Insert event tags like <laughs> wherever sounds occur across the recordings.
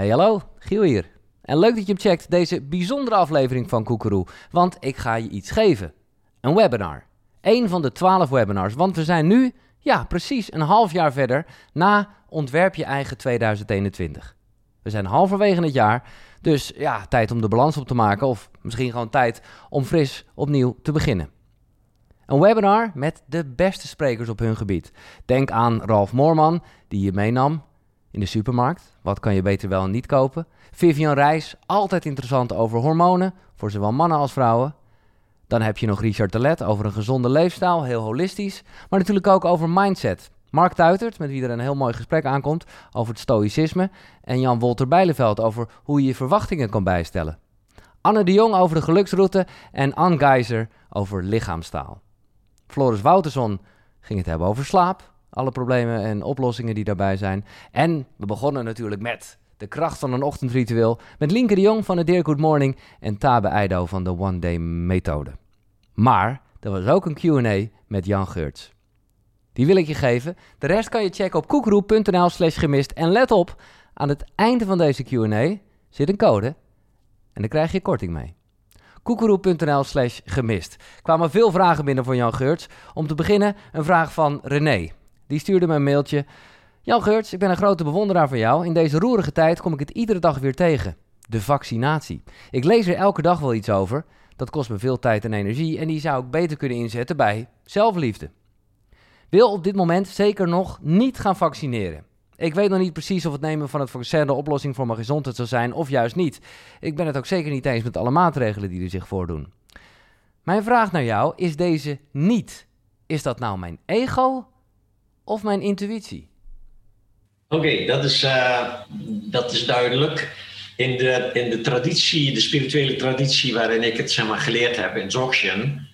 Hey hallo, Giel hier. En leuk dat je hem checkt, deze bijzondere aflevering van Koekeroe. Want ik ga je iets geven. Een webinar. Eén van de twaalf webinars. Want we zijn nu, ja precies, een half jaar verder na Ontwerp je eigen 2021. We zijn halverwege het jaar, dus ja, tijd om de balans op te maken. Of misschien gewoon tijd om fris opnieuw te beginnen. Een webinar met de beste sprekers op hun gebied. Denk aan Ralf Moorman, die je meenam in de supermarkt. Wat kan je beter wel en niet kopen? Vivian Reis, altijd interessant over hormonen, voor zowel mannen als vrouwen. Dan heb je nog Richard Telet over een gezonde leefstijl, heel holistisch. Maar natuurlijk ook over mindset. Mark Tuitert, met wie er een heel mooi gesprek aankomt over het stoïcisme. En Jan Wolter Bijleveld over hoe je je verwachtingen kan bijstellen. Anne de Jong over de geluksroute en Anne Geiser over lichaamstaal. Floris Wouterson ging het hebben over slaap, alle problemen en oplossingen die daarbij zijn. En we begonnen natuurlijk met de kracht van een ochtendritueel met Linke de Jong van de Dear Good Morning en Tabe Eido van de One Day Methode. Maar er was ook een Q&A met Jan Geurts. Die wil ik je geven. De rest kan je checken op koekroep.nl slash gemist. En let op, aan het einde van deze Q&A zit een code en daar krijg je korting mee. koekeroe.nl slash gemist. kwamen veel vragen binnen van Jan Geurts. Om te beginnen een vraag van René. Die stuurde me een mailtje. Jan Geurts, ik ben een grote bewonderaar van jou. In deze roerige tijd kom ik het iedere dag weer tegen. De vaccinatie. Ik lees er elke dag wel iets over. Dat kost me veel tijd en energie en die zou ik beter kunnen inzetten bij zelfliefde. Wil op dit moment zeker nog niet gaan vaccineren. Ik weet nog niet precies of het nemen van het vaccin de oplossing voor mijn gezondheid zal zijn of juist niet. Ik ben het ook zeker niet eens met alle maatregelen die er zich voordoen. Mijn vraag naar jou is deze niet. Is dat nou mijn ego of mijn intuïtie? Oké, dat, is, uh, dat is duidelijk. In de, in de traditie, de spirituele traditie waarin ik het zeg maar, geleerd heb in Dzogchen,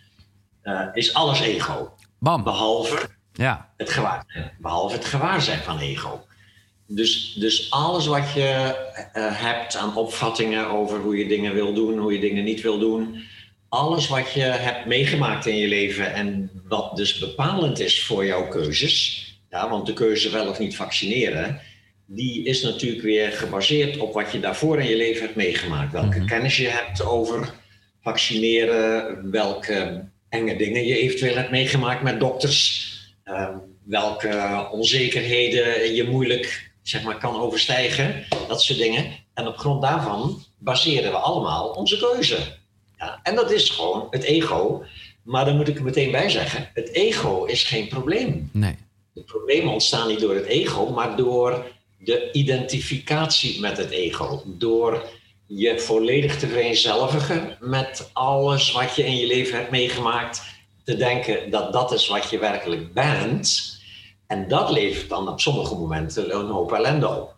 uh, is alles ego. Bam. Behalve, Ja. het gewaarzijn, behalve het gewaarzijn van ego. Dus, dus alles wat je uh, hebt aan opvattingen over hoe je dingen wil doen, hoe je dingen niet wil doen, alles wat je hebt meegemaakt in je leven en wat dus bepalend is voor jouw keuzes, ja, want de keuze wel of niet vaccineren, die is natuurlijk weer gebaseerd op wat je daarvoor in je leven hebt meegemaakt. Welke Mhm. kennis je hebt over vaccineren, welke enge dingen je eventueel hebt meegemaakt met dokters, eh, welke onzekerheden je moeilijk zeg maar, kan overstijgen, dat soort dingen. En op grond daarvan baseren we allemaal onze keuze. Ja, en dat is gewoon het ego. Maar daar moet ik er meteen bij zeggen: het ego is geen probleem. Nee. De problemen ontstaan niet door het ego, maar door de identificatie met het ego. Door je volledig te vereenzelvigen met alles wat je in je leven hebt meegemaakt. Te denken dat dat is wat je werkelijk bent. En dat levert dan op sommige momenten een hoop ellende op.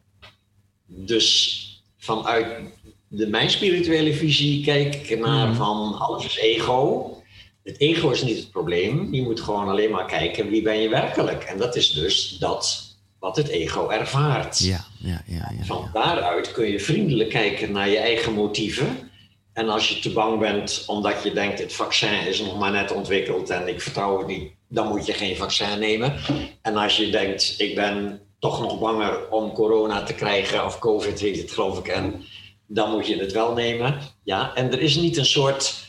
Dus vanuit de, mijn spirituele visie kijk ik naar Mhm. van alles is ego. Het ego is niet het probleem. Je moet gewoon alleen maar kijken wie ben je werkelijk. En dat is dus dat wat het ego ervaart. Ja, ja, ja. ja, Van daaruit kun je vriendelijk kijken naar je eigen motieven. En als je te bang bent omdat je denkt het vaccin is nog maar net ontwikkeld en ik vertrouw het niet, dan moet je geen vaccin nemen. En als je denkt ik ben toch nog banger om corona te krijgen of covid heet het geloof ik en dan moet je het wel nemen. Ja, en er is niet een soort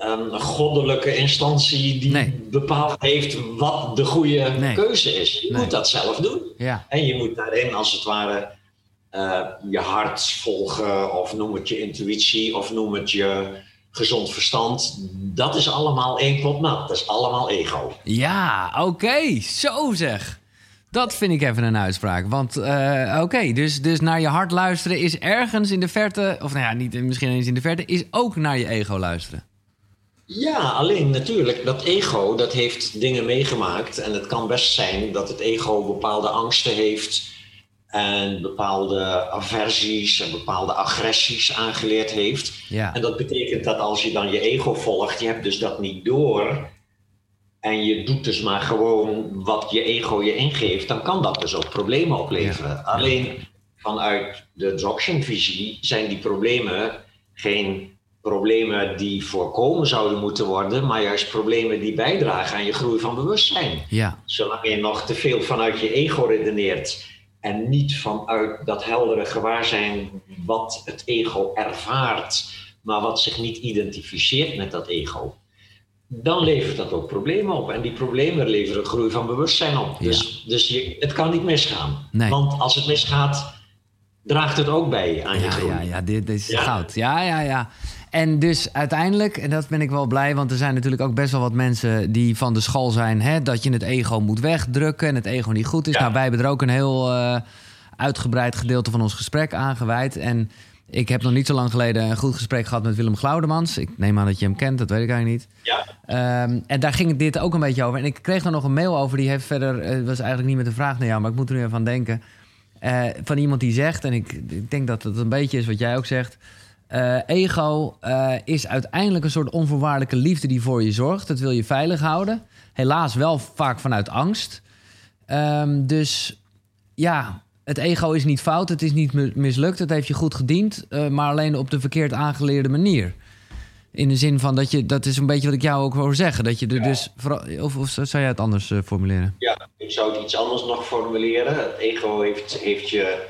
ehm, goddelijke instantie die Nee. bepaald heeft wat de goede Nee. keuze is. Je Nee. moet dat zelf doen. ja. En je moet daarin als het ware eh, je hart volgen, of noem het je intuïtie, of noem het je gezond verstand. Dat is allemaal één pot nat. Dat is allemaal ego. Ja, oké. Zo zeg. Dat vind ik even een uitspraak. Want, eh, oké, dus, dus naar je hart luisteren is ergens in de verte... of nou ja, niet misschien eens in de verte... is ook naar je ego luisteren. Ja, alleen natuurlijk, dat ego dat heeft dingen meegemaakt. En het kan best zijn dat het ego bepaalde angsten heeft. En bepaalde aversies en bepaalde agressies aangeleerd heeft. Ja. En dat betekent dat als je dan je ego volgt, je hebt dus dat niet door. En je doet dus maar gewoon wat je ego je ingeeft, dan kan dat dus ook problemen opleveren. Alleen vanuit de Dzogchen-visie zijn die problemen geen problemen die voorkomen zouden moeten worden, maar juist problemen die bijdragen aan je groei van bewustzijn. Ja. Zolang je nog te veel vanuit je ego redeneert En niet vanuit dat heldere gewaarzijn wat het ego ervaart, maar wat zich niet identificeert met dat ego. Dan levert dat ook problemen op. En die problemen leveren groei van bewustzijn op. Dus, dus je, het kan niet misgaan. Want als het misgaat, draagt het ook bij aan je groei. Ja, ja, dit, dit is goud. Ja, ja, ja. En dus uiteindelijk, en dat ben ik wel blij, want er zijn natuurlijk ook best wel wat mensen die van de school zijn hè, dat je het ego moet wegdrukken en het ego niet goed is. Nou, wij hebben er ook een heel uh, uitgebreid gedeelte van ons gesprek aangeweid. En ik heb nog niet zo lang geleden een goed gesprek gehad met Willem Glaudemans. Ik neem aan dat je hem kent, dat weet ik eigenlijk niet. Ja. Um, en daar ging dit ook een beetje over. En ik kreeg er nog een mail over, die heeft verder, het was eigenlijk niet met een vraag naar jou, maar ik moet er nu even aan denken. Uh, van iemand die zegt, en ik, ik denk dat het een beetje is wat jij ook zegt. Uh, ego uh, is uiteindelijk een soort onvoorwaardelijke liefde die voor je zorgt. Dat wil je veilig houden. Helaas wel vaak vanuit angst. Um, dus ja, het ego is niet fout, het is niet mislukt, het heeft je goed gediend, uh, maar alleen op de verkeerd aangeleerde manier. In de zin van dat je, dat is een beetje wat ik jou ook wil zeggen. Dat je er ja. dus, of, of zou jij het anders formuleren? Ja, ik zou het iets anders nog formuleren. Het ego heeft, heeft je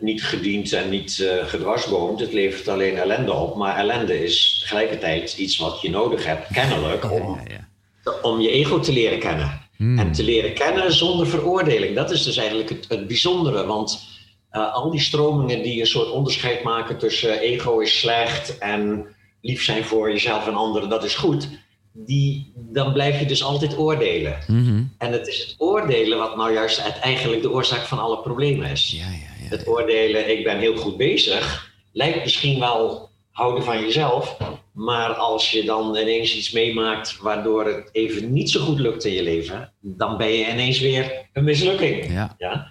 niet gediend en niet uh, gedwarsboomd. Het levert alleen ellende op. Maar ellende is tegelijkertijd iets wat je nodig hebt, kennelijk, om, ja, ja, om je ego te leren kennen. Hmm. En te leren kennen zonder veroordeling. Dat is dus eigenlijk het, het bijzondere. Want uh, al die stromingen die een soort onderscheid maken tussen ego is slecht en lief zijn voor jezelf en anderen, dat is goed. Die, dan blijf je dus altijd oordelen. Mm -hmm. En het is het oordelen wat nou juist eigenlijk de oorzaak van alle problemen is. Ja, ja het oordelen, ik ben heel goed bezig, lijkt misschien wel houden van jezelf. Maar als je dan ineens iets meemaakt waardoor het even niet zo goed lukt in je leven, dan ben je ineens weer een mislukking. Ja. ja?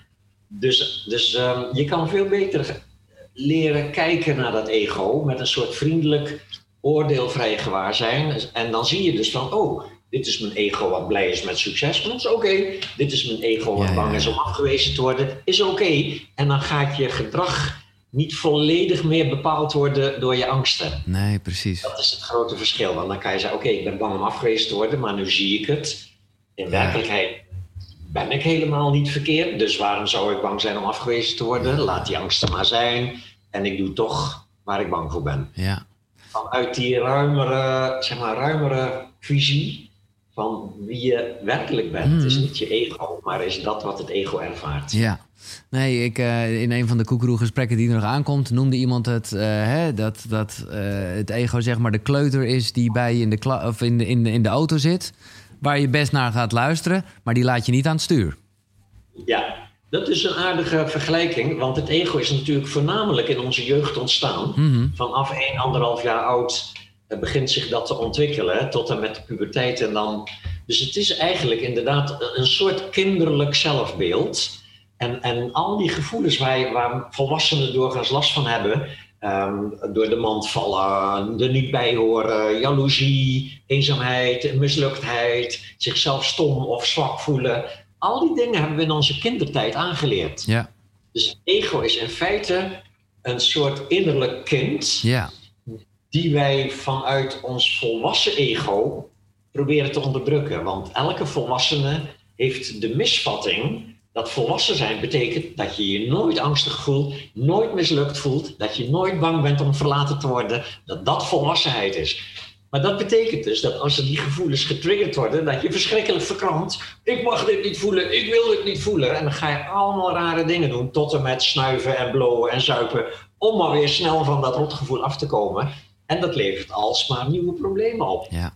Dus, dus um, je kan veel beter leren kijken naar dat ego met een soort vriendelijk, oordeelvrij gewaarzijn. En dan zie je dus van, oh, dit is mijn ego wat blij is met succes. Dat is oké. Okay. Dit is mijn ego wat ja, bang ja, is om afgewezen te worden. Is oké. Okay. En dan gaat je gedrag niet volledig meer bepaald worden door je angsten. Nee, precies. Dat is het grote verschil. Want dan kan je zeggen, oké, ik ben bang om afgewezen te worden, maar nu zie ik het. In werkelijkheid ben ik helemaal niet verkeerd. Dus waarom zou ik bang zijn om afgewezen te worden? Laat die angsten maar zijn. En ik doe toch waar ik bang voor ben. Ja. Vanuit die ruimere, zeg maar, ruimere visie van wie je werkelijk bent. Mm. Het is niet je ego, maar is dat wat het ego ervaart. Ja. Nee, ik, uh, in een van de koekeroe-gesprekken die er nog aankomt, noemde iemand het uh, hè, dat, dat uh, het ego zeg maar de kleuter is die bij je in de, of in, de, in, de, in de auto zit, waar je best naar gaat luisteren, maar die laat je niet aan het stuur. Ja, dat is een aardige vergelijking, want het ego is natuurlijk voornamelijk in onze jeugd ontstaan. Mm -hmm. Vanaf 1, 1,5 jaar oud begint zich dat te ontwikkelen tot en met de puberteit. En dan, dus het is eigenlijk inderdaad een soort kinderlijk zelfbeeld. En, en al die gevoelens waar, waar volwassenen doorgaans last van hebben, um, door de mand vallen, er niet bij horen, jaloezie, eenzaamheid, misluktheid, zichzelf stom of zwak voelen. Al die dingen hebben we in onze kindertijd aangeleerd. Ja. Dus ego is in feite een soort innerlijk kind. Ja die wij vanuit ons volwassen ego proberen te onderdrukken. Want elke volwassene heeft de misvatting dat volwassen zijn betekent dat je je nooit angstig voelt, nooit mislukt voelt, dat je nooit bang bent om verlaten te worden, dat dat volwassenheid is. Maar dat betekent dus dat als er die gevoelens getriggerd worden, dat je verschrikkelijk verkrampt. Ik mag dit niet voelen, ik wil dit niet voelen. En dan ga je allemaal rare dingen doen, tot en met snuiven en blowen en zuipen, om maar weer snel van dat rotgevoel af te komen. En dat levert alsmaar nieuwe problemen op. Ja. Ja.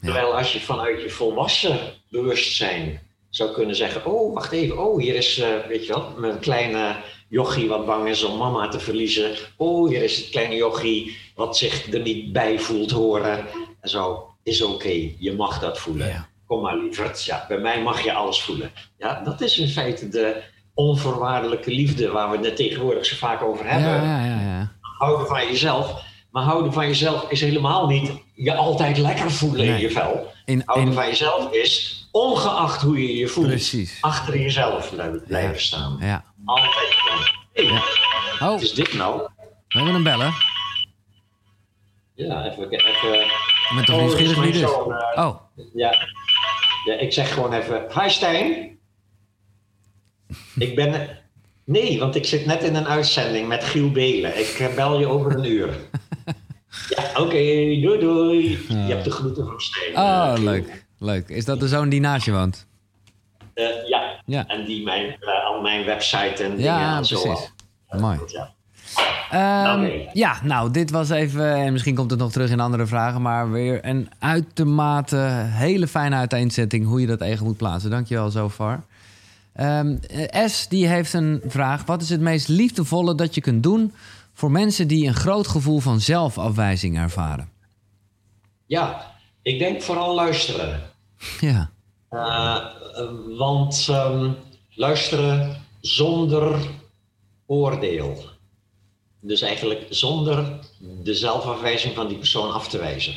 Terwijl als je vanuit je volwassen bewustzijn zou kunnen zeggen: Oh, wacht even, oh, hier is, uh, weet je wel, mijn kleine jochie wat bang is om mama te verliezen. Oh, hier is het kleine jochie wat zich er niet bij voelt horen. En zo, is oké, okay. je mag dat voelen. Ja. Kom maar lieverd, ja, bij mij mag je alles voelen. Ja, dat is in feite de onvoorwaardelijke liefde waar we het tegenwoordig zo vaak over hebben. Ja, ja, ja, Houden van jezelf. Maar houden van jezelf is helemaal niet je altijd lekker voelen nee. in je vel. In, houden in... van jezelf is, ongeacht hoe je je voelt, Precies. achter jezelf blijven ja. staan. Ja. Altijd. Hey, ja. Oh. Wat is dit nou? We hebben een bellen. Ja, even... even Met toch nieuwsgierig wie? Uh, oh. Ja. ja, ik zeg gewoon even... Hi Stijn. ik ben... Nee, want ik zit net in een uitzending met Giel Belen. Ik eh, bel je over een uur. <laughs> ja, oké, doei doei. Je hebt de groeten van Steen. Oh, eh, leuk. Leuk. Is dat de zoon die naast je woont? Eh, ja. Ja. en die mijn, eh, al mijn website en dingen zo. Mooi. Ja. Oké. Ja, nou, dit was even, en misschien komt het nog terug in andere vragen, maar weer een uitermate hele fijne uiteenzetting hoe je dat eigen moet plaatsen. Dankjewel zo far. Ehm, eh, S, die heeft een vraag. Wat is het meest liefdevolle dat je kunt doen voor mensen die een groot gevoel van zelfafwijzing ervaren? ja, ik denk vooral luisteren. Ja, Eh, want ehm, luisteren zonder oordeel. Dus eigenlijk zonder de zelfafwijzing van die persoon af te wijzen.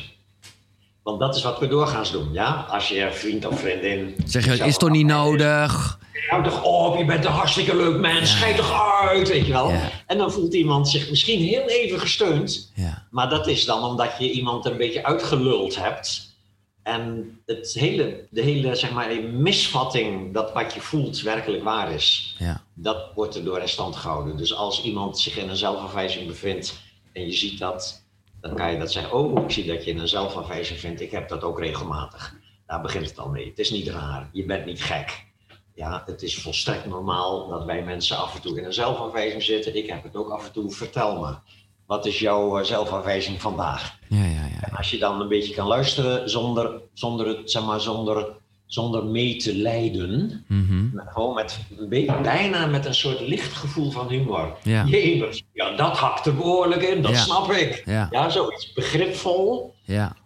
Want dat is wat we doorgaans doen, ja? Als je vriend of vriendin... zeg je, is toch niet nodig? Houd toch op, je bent een hartstikke leuk mens, schijt toch uit, weet je wel. Ja. En dan voelt iemand zich misschien heel even gesteund. Ja, Maar dat is dan omdat je iemand een beetje uitgeluld hebt. En het hele, de hele zeg maar, misvatting dat wat je voelt werkelijk waar is, ja, dat wordt er door in stand gehouden. Dus als iemand zich in een zelfafwijzing bevindt en je ziet dat, dan kan je dat zeggen. Oh, ik zie dat je in een zelfafwijzing vindt. Ik heb dat ook regelmatig. Daar begint het al mee. Het is niet raar. Je bent niet gek. Ja, het is volstrekt normaal dat wij mensen af en toe in een zelfafwijzing zitten. Ik heb het ook af en toe. Vertel me. Wat is jouw eh, zelfafwijzing vandaag? ja, ja. ja. En als je dan een beetje kan luisteren zonder, zonder, het, zeg maar, zonder, zonder mee te lijden. Mhm. Gewoon met bijna met een soort licht gevoel van humor. Ja. Jemers, ja, dat hakt er behoorlijk in, dat Ja. snap ik. Ja. Ja, zoiets begripvol, ja.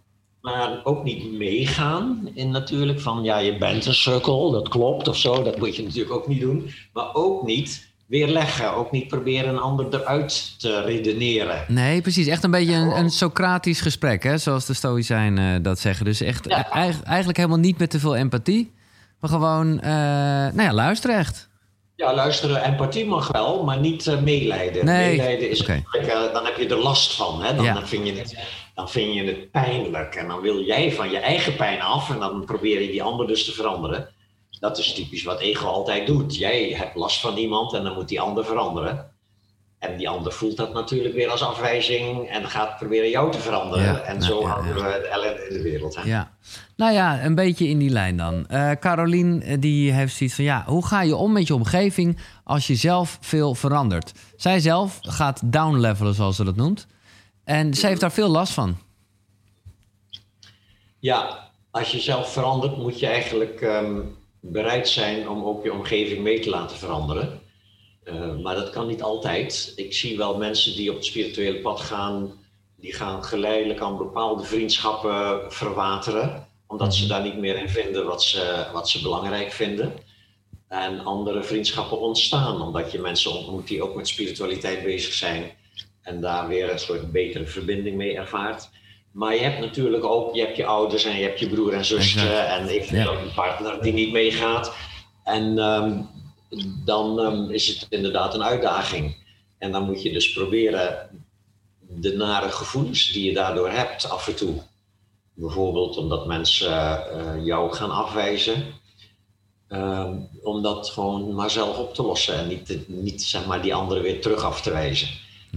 maar ook niet meegaan in natuurlijk van ja, je bent een sukkel, dat klopt of zo. Dat moet je natuurlijk ook niet doen. Maar ook niet weerleggen, ook niet proberen een ander eruit te redeneren. Nee, precies. Echt een beetje een, een Socratisch gesprek, hè? zoals de Stoïcijnen dat zeggen. Dus echt Ja. eig- eigenlijk helemaal niet met te veel empathie. Maar gewoon, eh, nou ja, luisteren echt. Ja, luisteren, empathie mag wel, maar niet eh, meelijden. Nee, Meelijden is eh, dan heb je er last van. Hè? Dan, Ja. dan, vind je het, dan vind je het pijnlijk. En dan wil jij van je eigen pijn af en dan probeer je die ander dus te veranderen. Dat is typisch wat ego altijd doet. Jij hebt last van iemand en dan moet die ander veranderen. En die ander voelt dat natuurlijk weer als afwijzing en gaat proberen jou te veranderen. Ja, en zo houden ja. we de ellende in de wereld. Hè? Ja. Nou ja, een beetje in die lijn dan. Eh Carolien eh, die heeft zoiets van, ja, hoe ga je om met je omgeving als je zelf veel verandert? Zij zelf gaat downlevelen, zoals ze dat noemt. En ze heeft daar veel last van. Ja, als je zelf verandert, moet je eigenlijk ehm, bereid zijn om ook je omgeving mee te laten veranderen. Eh, maar dat kan niet altijd. Ik zie wel mensen die op het spirituele pad gaan, die gaan geleidelijk aan bepaalde vriendschappen verwateren, omdat ze daar niet meer in vinden wat ze, wat ze belangrijk vinden. En andere vriendschappen ontstaan, omdat je mensen ontmoet die ook met spiritualiteit bezig zijn en daar weer een soort betere verbinding mee ervaart. Maar je hebt natuurlijk ook, je hebt je ouders en je hebt je broer en zuster en ik ook een partner die niet meegaat. En ehm, dan ehm, is het inderdaad een uitdaging. En dan moet je dus proberen de nare gevoelens die je daardoor hebt af en toe. Bijvoorbeeld omdat mensen eh, jou gaan afwijzen. ehm, om dat gewoon maar zelf op te lossen en niet, niet zeg maar, die anderen weer terug af te wijzen.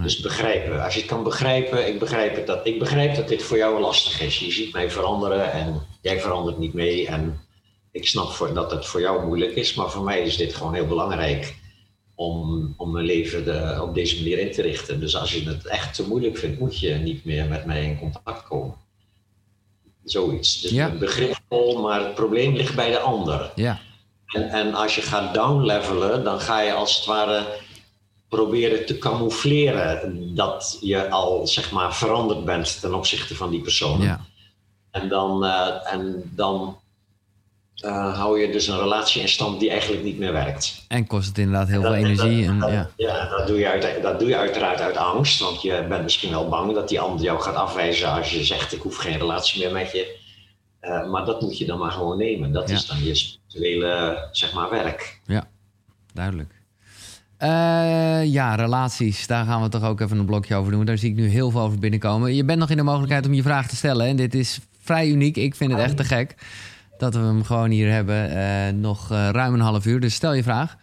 Dus begrijpen. Als je het kan begrijpen, ik begrijp, het dat, ik begrijp dat dit voor jou lastig is. Je ziet mij veranderen en jij verandert niet mee. En ik snap voor, dat het voor jou moeilijk is, maar voor mij is dit gewoon heel belangrijk om, om mijn leven de- op deze manier in te richten. Dus als je het echt te moeilijk vindt, moet je niet meer met mij in contact komen. Zoiets. Dus Ja. begripvol, maar het probleem ligt bij de ander. Ja, En, en als je gaat downlevelen, dan ga je als het ware proberen te camoufleren dat je al zeg maar veranderd bent ten opzichte van die persoon. ja, En dan, eh, en dan eh, hou je dus een relatie in stand die eigenlijk niet meer werkt. en kost het inderdaad heel veel energie. dat- En, dat- ja. ja, dat doe, je uit, dat doe je uiteraard uit angst, want je bent misschien wel bang dat die ander jou gaat afwijzen als je zegt ik hoef geen relatie meer met je. Eh, maar dat moet je dan maar gewoon nemen. Dat Ja. is dan je spirituele zeg maar, werk. Ja, duidelijk. Eh, ja, relaties. Daar gaan we toch ook even een blokje over doen. Daar zie ik nu heel veel over binnenkomen. Je bent nog in de mogelijkheid om je vraag te stellen. En dit is vrij uniek. Ik vind het echt te gek dat we hem gewoon hier hebben. eh, nog eh, ruim een half uur. Dus stel je vraag.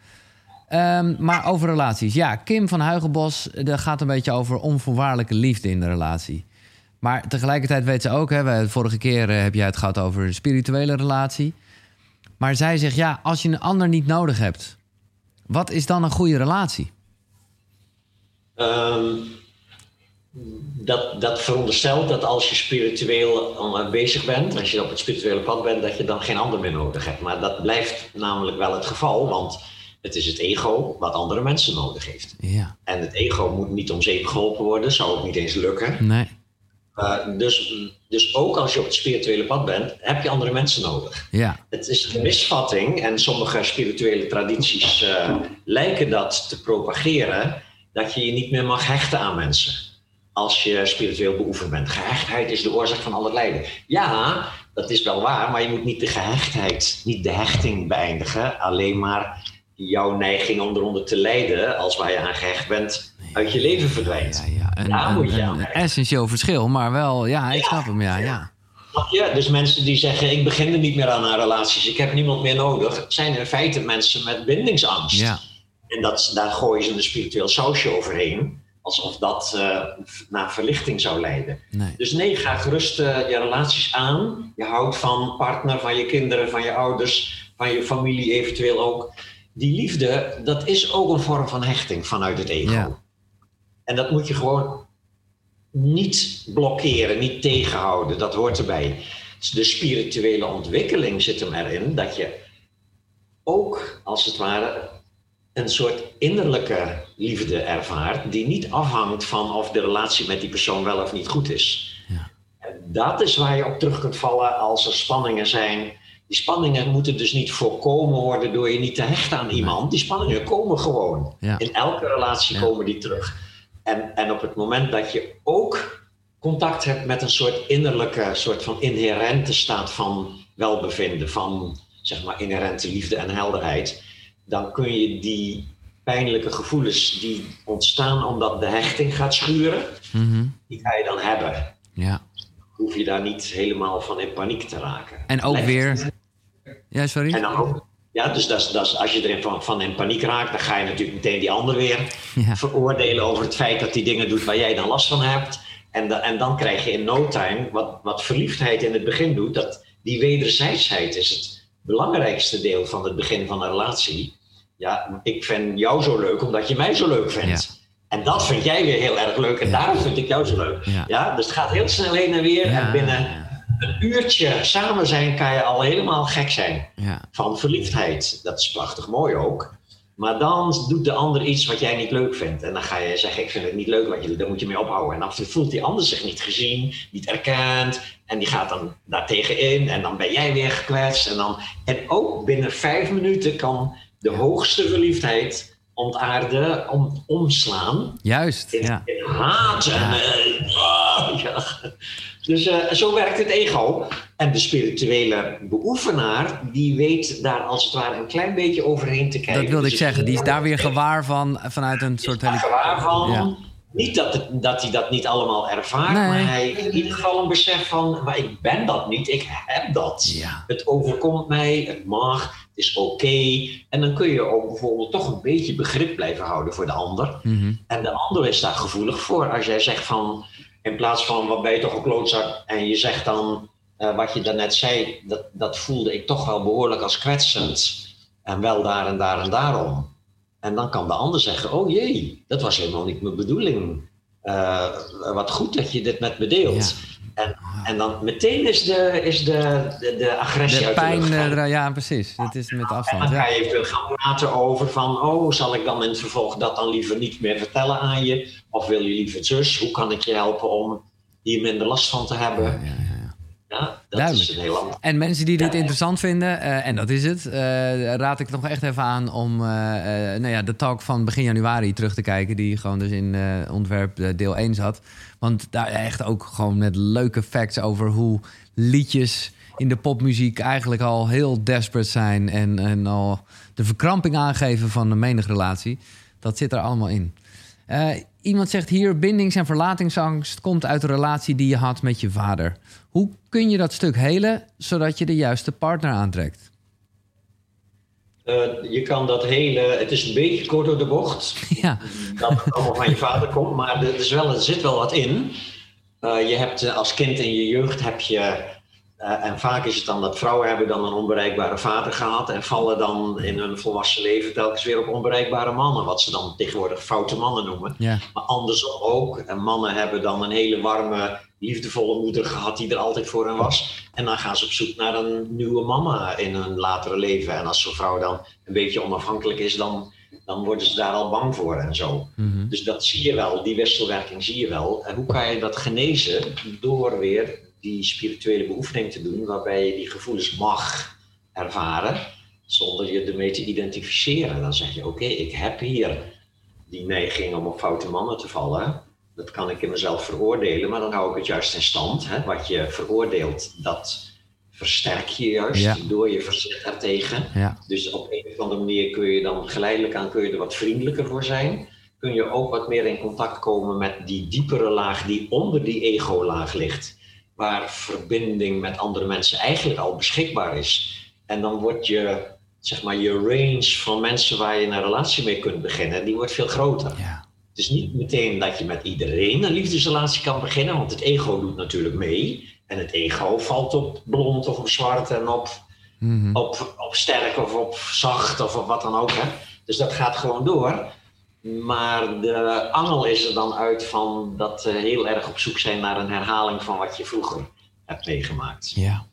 Ehm, maar over relaties. Ja, Kim van Huigenbos, dat gaat een beetje over onvoorwaardelijke liefde in de relatie. Maar tegelijkertijd weet ze ook, hè, we, vorige keer heb jij het gehad over een spirituele relatie. Maar zij zegt, ja, als je een ander niet nodig hebt, wat is dan een goede relatie? Ehm, dat, dat veronderstelt dat als je spiritueel bezig bent, als je op het spirituele pad bent, dat je dan geen ander meer nodig hebt. Maar dat blijft namelijk wel het geval, want het is het ego wat andere mensen nodig heeft. Ja. En het ego moet niet om zeep geholpen worden, zou ook niet eens lukken. Nee. Uh, dus, dus ook als je op het spirituele pad bent, heb je andere mensen nodig. Ja. Het is een misvatting en sommige spirituele tradities uh, lijken dat te propageren, dat je je niet meer mag hechten aan mensen als je spiritueel beoefend bent. Gehechtheid is de oorzaak van al het lijden. Ja, dat is wel waar, maar je moet niet de gehechtheid, niet de hechting beëindigen. Alleen maar jouw neiging om eronder te lijden, als waar je aan gehecht bent, uit je leven verdwijnt. Ja, ja. Een, Daar moet je een, aan een essentieel verschil, maar wel, ja, ik Ja. snap hem, ja, ja. Je? Dus mensen die zeggen: Ik begin er niet meer aan aan relaties, ik heb niemand meer nodig, zijn in feite mensen met bindingsangst. Ja, En dat, daar gooien ze een spiritueel sausje overheen, alsof dat eh, naar verlichting zou leiden. nee. Dus nee, ga gerust eh, je relaties aan. Je houdt van partner, van je kinderen, van je ouders, van je familie eventueel ook. Die liefde, dat is ook een vorm van hechting vanuit het ego. Ja. En dat moet je gewoon niet blokkeren, niet tegenhouden. Dat hoort erbij. Dus de spirituele ontwikkeling zit hem erin dat je ook, als het ware, een soort innerlijke liefde ervaart, die niet afhangt van of de relatie met die persoon wel of niet goed is. Ja. En dat is waar je op terug kunt vallen als er spanningen zijn. Die spanningen moeten dus niet voorkomen worden door je niet te hechten aan iemand. Die spanningen komen gewoon. Ja. In elke relatie Ja. komen die terug. En, en op het moment dat je ook contact hebt met een soort innerlijke, soort van inherente staat van welbevinden, van zeg maar inherente liefde en helderheid, dan kun je die pijnlijke gevoelens die ontstaan omdat de hechting gaat schuren, Mhm. die ga je dan hebben. ja. Hoef je daar niet helemaal van in paniek te raken. En ook weer... Ja, sorry? En dan ook, ja, dus dat is, dat is, als je erin van, van in paniek raakt, dan ga je natuurlijk meteen die ander weer <laughs> Ja. veroordelen over het feit dat die dingen doet waar jij dan last van hebt. En, da- en dan krijg je in no time, wat, wat verliefdheid in het begin doet, dat die wederzijdsheid is het belangrijkste deel van het begin van een relatie. Ja, ik vind jou zo leuk omdat je mij zo leuk vindt. En dat vind jij weer heel erg leuk en Ja. daarom vind ik jou zo leuk. Ja. Dus het gaat heel snel heen en weer. En binnen ja. Een uurtje samen zijn kan je al helemaal gek zijn Ja, van verliefdheid. Dat is prachtig mooi ook. Maar dan doet de ander iets wat jij niet leuk vindt. En dan ga je zeggen, ik vind het niet leuk wat je doet, daar moet je mee ophouden. En dan voelt die ander zich niet gezien, niet erkend. En die gaat dan daartegen in. En dan ben jij weer gekwetst. En, dan, en ook binnen vijf minuten kan de hoogste verliefdheid ontaarden, om, omslaan juist. in, Ja. in haat. En, Ja. eh, <laughs> ja. Dus eh, zo werkt het ego. En de spirituele beoefenaar, die weet daar als het ware een klein beetje overheen te kijken. Dat wilde ik Dus zeggen. Die is daar weer gewaar van vanuit een soort... daar gewaar van. Ja. Niet dat, het, dat hij dat niet allemaal ervaart, Nee. maar hij heeft in ieder geval een besef van, maar ik ben dat niet, ik heb dat. Ja. Het overkomt mij, het mag, het is oké. En dan kun je ook bijvoorbeeld toch een beetje begrip blijven houden voor de ander. Mhm. En de ander is daar gevoelig voor. Als jij zegt van, in plaats van wat ben je toch een klootzak, en je zegt dan eh, wat je daarnet zei, dat, dat voelde ik toch wel behoorlijk als kwetsend. En wel daar en daar en daarom. En dan kan de ander zeggen, oh jee, dat was helemaal niet mijn bedoeling. Eh, wat goed dat je dit met me deelt. En, en dan meteen is de, is de, de, de agressie De uit de pijn, lucht eh, ja, precies. Het is met En afstand. dan ga je even gaan praten over van, oh, zal ik dan in het vervolg dat dan liever niet meer vertellen aan je? Of wil je liever zus? Hoe kan ik je helpen om hier minder last van te hebben? Ja, ja, ja. Ja, dat Duidelijk. is een heel ander. En mensen die dit Ja. interessant vinden, eh, en dat is het, eh, raad ik nog echt even aan om eh, nou ja, de talk van begin januari terug te kijken, die gewoon dus in ontwerp deel 1 zat. Want daar echt ook gewoon met leuke facts over hoe liedjes in de popmuziek eigenlijk al heel desperate zijn en, en al de verkramping aangeven van een menig relatie. Dat zit er allemaal in. Eh, iemand zegt hier: bindings- en verlatingsangst komt uit de relatie die je had met je vader. Hoe kun je dat stuk helen zodat je de juiste partner aantrekt? Uh, je kan dat hele, het is een beetje kort door de bocht, <laughs> ja. dat het allemaal van je vader komt, maar er, is wel, er zit wel wat in. Uh, je hebt als kind in je jeugd heb je uh, en vaak is het dan dat vrouwen hebben dan een onbereikbare vader gehad en vallen dan in hun volwassen leven telkens weer op onbereikbare mannen, wat ze dan tegenwoordig foute mannen noemen. Ja. Maar andersom ook. En mannen hebben dan een hele warme, liefdevolle moeder gehad die er altijd voor hen was. En dan gaan ze op zoek naar een nieuwe mama in hun latere leven. En als zo'n vrouw dan een beetje onafhankelijk is, dan, dan worden ze daar al bang voor en zo. Mhm. Dus dat zie je wel, die wisselwerking zie je wel. En hoe kan je dat genezen? Door weer die spirituele beoefening te doen, waarbij je die gevoelens mag ervaren, zonder je ermee te identificeren. Dan zeg je: Oké, ik heb hier die neiging om op foute mannen te vallen. Dat kan ik in mezelf veroordelen, maar dan hou ik het juist in stand. Hè? Wat je veroordeelt, dat versterk je juist Ja. door je verzet daartegen. Ja. Dus op een of andere manier kun je dan geleidelijk aan kun je er wat vriendelijker voor zijn. Kun je ook wat meer in contact komen met die diepere laag die onder die ego-laag ligt. Waar verbinding met andere mensen eigenlijk al beschikbaar is. En dan wordt je, zeg maar, je range van mensen waar je een relatie mee kunt beginnen, die wordt veel groter. Ja. Het is niet meteen dat je met iedereen een liefdesrelatie kan beginnen, want het ego doet natuurlijk mee. En het ego valt op blond of op zwart en op Mhm. op, op sterk of op zacht of op wat dan ook. Hè? Dus dat gaat gewoon door. Maar de angel is er dan uit van dat we heel erg op zoek zijn naar een herhaling van wat je vroeger hebt meegemaakt. Ja.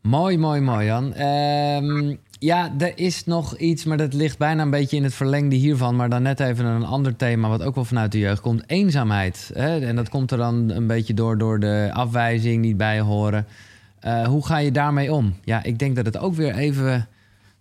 Mooi, mooi, mooi, Jan. Ehm, ja, er is nog iets, maar dat ligt bijna een beetje in het verlengde hiervan. Maar dan net even een ander thema, wat ook wel vanuit de jeugd komt. Eenzaamheid. Hè? En dat komt er dan een beetje door, door de afwijzing, niet bij horen. Eh, hoe ga je daarmee om? Ja, ik denk dat het ook weer even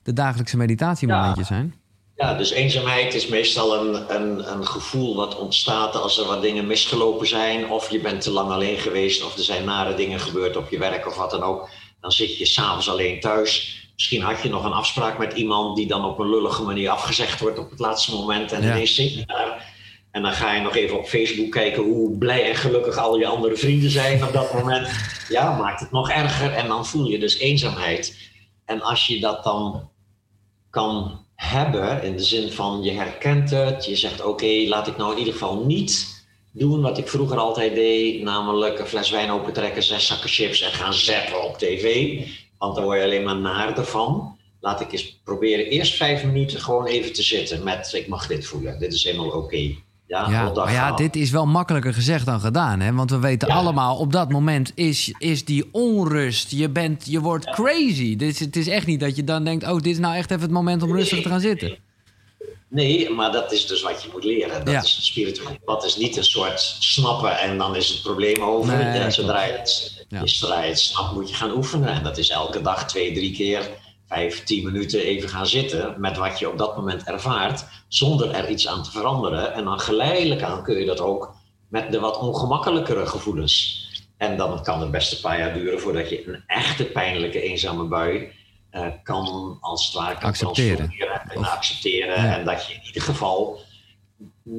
de dagelijkse meditatiemomentjes zijn. Ja, dus eenzaamheid is meestal een, een, een gevoel wat ontstaat als er wat dingen misgelopen zijn. Of je bent te lang alleen geweest, of er zijn nare dingen gebeurd op je werk of wat dan ook. Dan zit je s'avonds alleen thuis. Misschien had je nog een afspraak met iemand die dan op een lullige manier afgezegd wordt op het laatste moment. En Ja. ineens zit je daar. En dan ga je nog even op Facebook kijken hoe blij en gelukkig al je andere vrienden zijn op dat moment. Ja, maakt het nog erger. En dan voel je dus eenzaamheid. En als je dat dan kan hebben, in de zin van je herkent het, je zegt oké, laat ik nou in ieder geval niet doen wat ik vroeger altijd deed, namelijk een fles wijn opentrekken, zes zakken chips en gaan zappen op tv, want dan word je alleen maar naar ervan. Laat ik eens proberen eerst vijf minuten gewoon even te zitten met ik mag dit voelen, dit is helemaal oké. Ja, Ja, maar ja, dit is wel makkelijker gezegd dan gedaan. Hè? Want we weten Ja. allemaal, op dat moment is, is die onrust. Je, bent, je wordt crazy. Dus het is echt niet dat je dan denkt... oh, dit is nou echt even het moment om rustig te gaan zitten. Nee, maar dat is dus wat je moet leren. Dat is spiritueel. Dat is niet een soort snappen en dan is het probleem over. Nee, Ja, zodra, je het, zodra je het snapt, moet je gaan oefenen. En dat is elke dag twee, drie keer, vijf, tien minuten even gaan zitten met wat je op dat moment ervaart, zonder er iets aan te veranderen. En dan geleidelijk aan kun je dat ook met de wat ongemakkelijkere gevoelens. En dan kan het best een paar jaar duren voordat je een echte pijnlijke eenzame bui eh, kan als het ware kan Accepteren. en Of- accepteren. Ja. En dat je in ieder geval,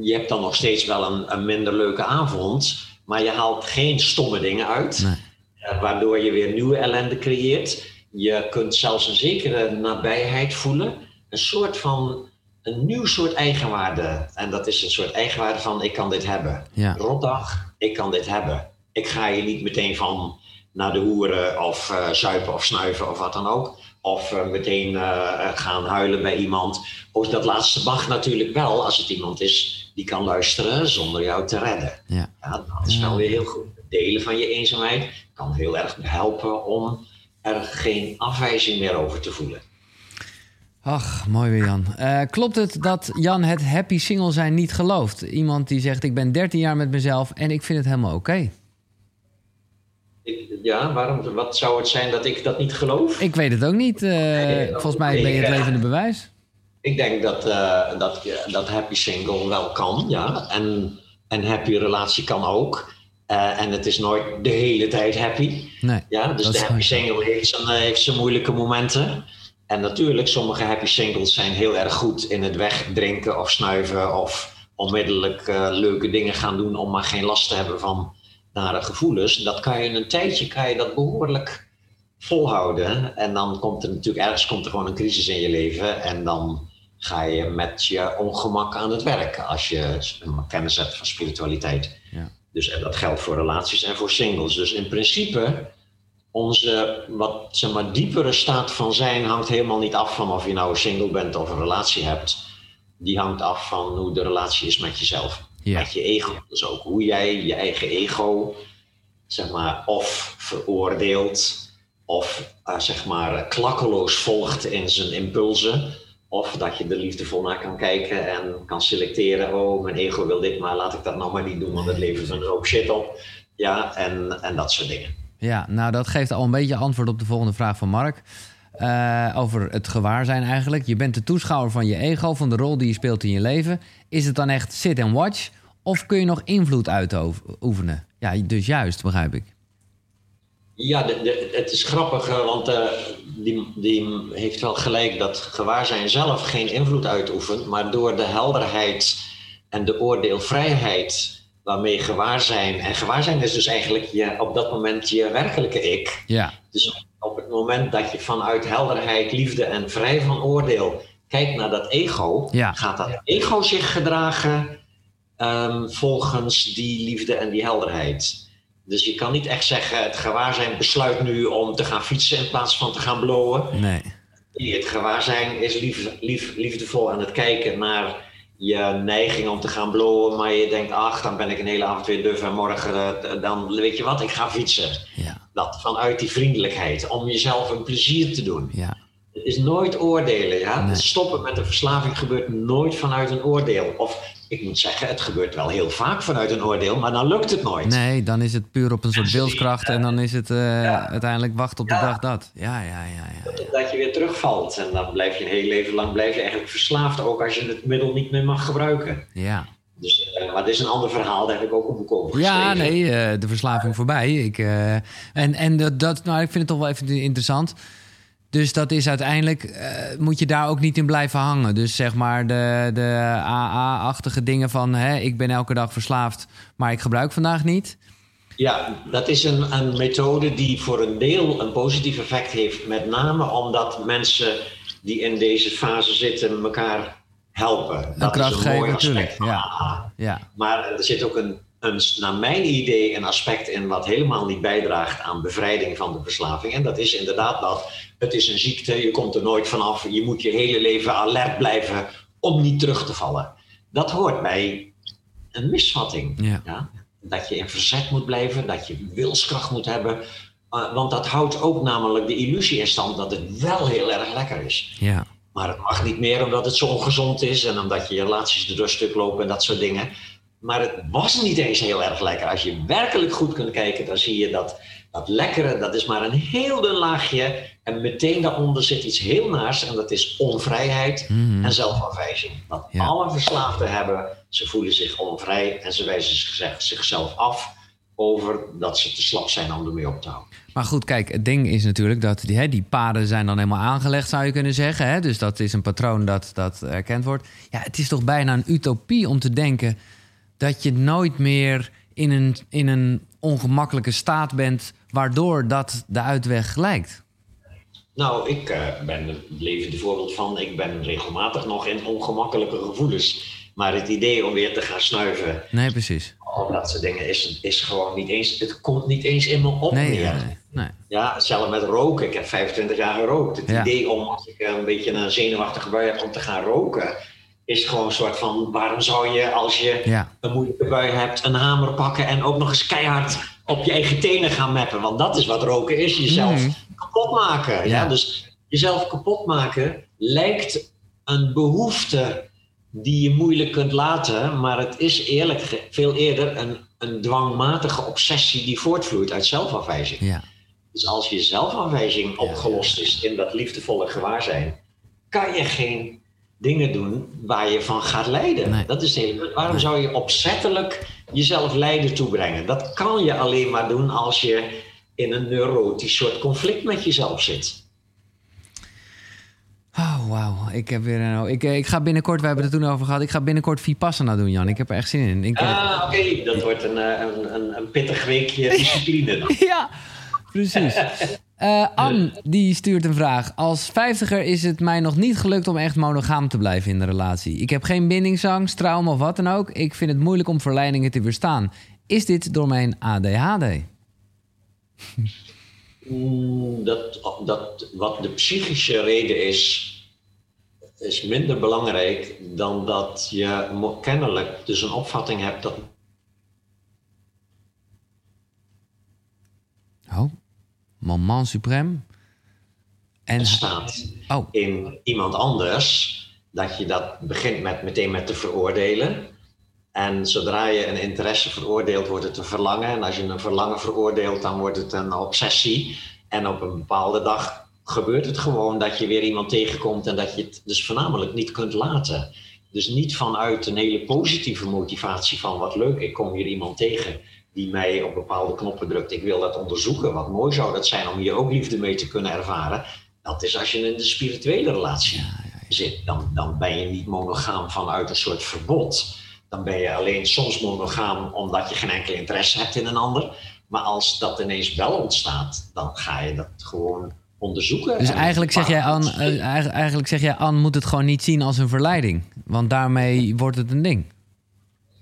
je hebt dan nog steeds wel een, een minder leuke avond, maar je haalt geen stomme dingen uit, Nee. eh, waardoor je weer nieuwe ellende creëert. Je kunt zelfs een zekere nabijheid voelen, een soort van, een nieuw soort eigenwaarde. En dat is een soort eigenwaarde van ik kan dit hebben. Ja. Rotdag, ik kan dit hebben. Ik ga je niet meteen van naar de hoeren of eh, zuipen of snuiven of wat dan ook. Of eh, meteen eh, gaan huilen bij iemand. Ook dat laatste mag natuurlijk wel als het iemand is die kan luisteren zonder jou te redden. Ja. Ja, dat is wel weer heel goed. Delen van je eenzaamheid kan heel erg helpen om er geen afwijzing meer over te voelen. Ach, mooi weer Jan. Eh, klopt het dat Jan het happy single zijn niet gelooft? Iemand die zegt, ik ben 13 jaar met mezelf en ik vind het helemaal oké. Ja, waarom, wat zou het zijn dat ik dat niet geloof? Ik weet het ook niet. eh, Nee, volgens mij ben je het levende bewijs. Ik denk dat, eh, dat, dat happy single wel kan, ja. En een happy relatie kan ook. En het is nooit de hele tijd happy. Nee, Ja, dus de happy single heeft zijn, heeft zijn moeilijke momenten. En natuurlijk, sommige happy singles zijn heel erg goed in het wegdrinken of snuiven of onmiddellijk eh, leuke dingen gaan doen om maar geen last te hebben van nare gevoelens. Dat kan je in een tijdje kan je dat behoorlijk volhouden. En dan komt er natuurlijk ergens komt er gewoon een crisis in je leven. En dan ga je met je ongemak aan het werk als je kennis hebt van spiritualiteit. Ja. Dus en dat geldt voor relaties en voor singles. Dus in principe, onze wat zeg maar, diepere staat van zijn hangt helemaal niet af van of je nou single bent of een relatie hebt. Die hangt af van hoe de relatie is met jezelf. Met je ego. Dus ook hoe jij je eigen ego, zeg maar, of veroordeelt, of uh, zeg maar klakkeloos volgt in zijn impulsen of dat je er liefdevol naar kan kijken en kan selecteren. Oh, mijn ego wil dit, maar laat ik dat nou maar niet doen, want het levert een hoop shit op. Ja, en, en dat soort dingen. Ja, nou dat geeft al een beetje antwoord op de volgende vraag van Mark. Uh, over het gewaarzijn eigenlijk. Je bent de toeschouwer van je ego, van de rol die je speelt in je leven. Is het dan echt sit and watch? Of kun je nog invloed uitoefenen? Ja, dus juist, begrijp ik. Ja, het is grappig, eh, want uh, die, die heeft wel gelijk dat gewaarzijn zelf geen invloed uitoefent, maar door de helderheid en de oordeelvrijheid waarmee gewaarzijn, en gewaarzijn is dus eigenlijk je, op dat moment je werkelijke ik. Ja. Dus op het moment dat je vanuit helderheid, liefde en vrij van oordeel kijkt naar dat ego, ja. gaat dat ego zich gedragen um, volgens die liefde en die helderheid. Dus je kan niet echt zeggen, het gewaarzijn besluit nu om te gaan fietsen in plaats van te gaan blowen. Nee. Het gewaarzijn is lief, lief, liefdevol aan het kijken naar je neiging om te gaan blowen. Maar je denkt, ach, dan ben ik een hele avond weer duf en morgen uh, dan weet je wat, ik ga fietsen. Ja. Dat vanuit die vriendelijkheid, om jezelf een plezier te doen. Ja. Het is nooit oordelen. Ja? Nee. Stoppen met een verslaving gebeurt nooit vanuit een oordeel. Of ik moet zeggen, het gebeurt wel heel vaak vanuit een oordeel, maar dan lukt het nooit. Nee, dan is het puur op een soort wilskracht en dan is het uh, uiteindelijk wachten op de dag dat. Ja, ja, ja, ja, Dat je weer terugvalt en dan blijf je een heel leven lang blijf je eigenlijk verslaafd, ook als je het middel niet meer mag gebruiken. Ja. Dus, uh, maar dit is een ander verhaal, daar heb ik ook op Ja, nee, uh, de verslaving voorbij. Ik, en en dat, dat, nou, ik vind het toch wel even interessant. Dus dat is uiteindelijk, uh, moet je daar ook niet in blijven hangen. Dus zeg maar de, de AA-achtige dingen van... Hè, ik ben elke dag verslaafd, maar ik gebruik vandaag niet. Ja, dat is een, een methode die voor een deel een positief effect heeft. Met name omdat mensen die in deze fase zitten elkaar helpen. dat is een mooi aspect van ja. ja. Maar er zit ook een een, naar mijn idee een aspect in wat helemaal niet bijdraagt aan bevrijding van de verslaving. En dat is inderdaad dat het is een ziekte, je komt er nooit vanaf, je moet je hele leven alert blijven om niet terug te vallen. Dat hoort bij een misvatting. Ja. ja? Dat je in verzet moet blijven, dat je wilskracht moet hebben. Uh, want dat houdt ook namelijk de illusie in stand dat het wel heel erg lekker is. Ja. Maar het mag niet meer omdat het zo ongezond is en omdat je relaties er stuk lopen en dat soort dingen. Maar het was niet eens heel erg lekker. Als je werkelijk goed kunt kijken, dan zie je dat dat lekkere, dat is maar een heel dun laagje. En meteen daaronder zit iets heel naars. En dat is onvrijheid mm. en zelfafwijzing. Wat ja. alle verslaafden hebben, ze voelen zich onvrij en ze wijzen zichzelf af over dat ze te slap zijn om ermee op te houden. Maar goed, kijk, het ding is natuurlijk dat die, hè, die paden zijn dan helemaal aangelegd, zou je kunnen zeggen. Hè? Dus dat is een patroon dat, dat erkend wordt. Ja, het is toch bijna een utopie om te denken dat je nooit meer in een, in een ongemakkelijke staat bent, waardoor dat de uitweg lijkt? Nou, ik uh, ben het levende voorbeeld van. Ik ben regelmatig nog in ongemakkelijke gevoelens. Maar het idee om weer te gaan snuiven. Nee, precies. Al dat soort dingen is, is gewoon niet eens. Het komt niet eens in me op. Nee, meer. nee, nee. Ja, zelfs met roken. Ik heb 25 jaar gerookt. Het idee om, als ik een beetje een zenuwachtige bui heb, om te gaan roken is gewoon een soort van: waarom zou je als je ja. een moeilijke bui hebt, een hamer pakken en ook nog eens keihard op je eigen tenen gaan mappen? Want dat is wat roken is: jezelf Mhm. kapot maken. Ja. Ja. Dus jezelf kapot maken lijkt een behoefte die je moeilijk kunt laten, maar het is eerlijk veel eerder een, een dwangmatige obsessie die voortvloeit uit zelfafwijzing. Ja. Dus als je zelfafwijzing opgelost is in dat liefdevolle gewaarzijn, kan je geen dingen doen waar je van gaat lijden. Nee. Dat is het hele. Waarom Nee. zou je opzettelijk jezelf lijden toebrengen? Dat kan je alleen maar doen als je in een neurotisch soort conflict met jezelf zit. Oh, wauw. Ik heb weer een... Ik, eh, ik ga binnenkort, we hebben het er toen over gehad, ik ga binnenkort Vipassana doen, Jan. Ik heb er echt zin in. Ik, eh, Ah, oké, dat wordt een, eh, een, een, een pittig weekje <laughs> discipline dan. Ja, precies. <laughs> Uh, Anne, die stuurt een vraag. Als vijftiger is het mij nog niet gelukt om echt monogaam te blijven in de relatie. Ik heb geen bindingsangst, trauma of wat dan ook. Ik vind het moeilijk om verleidingen te weerstaan. Is dit door mijn ADHD? Mm, dat, dat, wat de psychische reden is, is minder belangrijk dan dat je kennelijk dus een opvatting hebt dat. Oh, moment suprême. En staat oh. in iemand anders dat je dat begint met meteen met te veroordelen. En zodra je een interesse veroordeelt, wordt het een verlangen. En als je een verlangen veroordeelt, dan wordt het een obsessie. En op een bepaalde dag gebeurt het gewoon dat je weer iemand tegenkomt en dat je het dus voornamelijk niet kunt laten. Dus niet vanuit een hele positieve motivatie van wat leuk, ik kom hier iemand tegen die mij op bepaalde knoppen drukt. Ik wil dat onderzoeken. Wat mooi zou dat zijn om hier ook liefde mee te kunnen ervaren. Dat is als je in de spirituele relatie zit. Dan, dan ben je niet monogaam vanuit een soort verbod. Dan ben je alleen soms monogaam omdat je geen enkele interesse hebt in een ander. Maar als dat ineens wel ontstaat, dan ga je dat gewoon onderzoeken. Dus eigenlijk zeg, jij aan, uh, eigenlijk zeg jij, Anne moet het gewoon niet zien als een verleiding. Want daarmee wordt het een ding.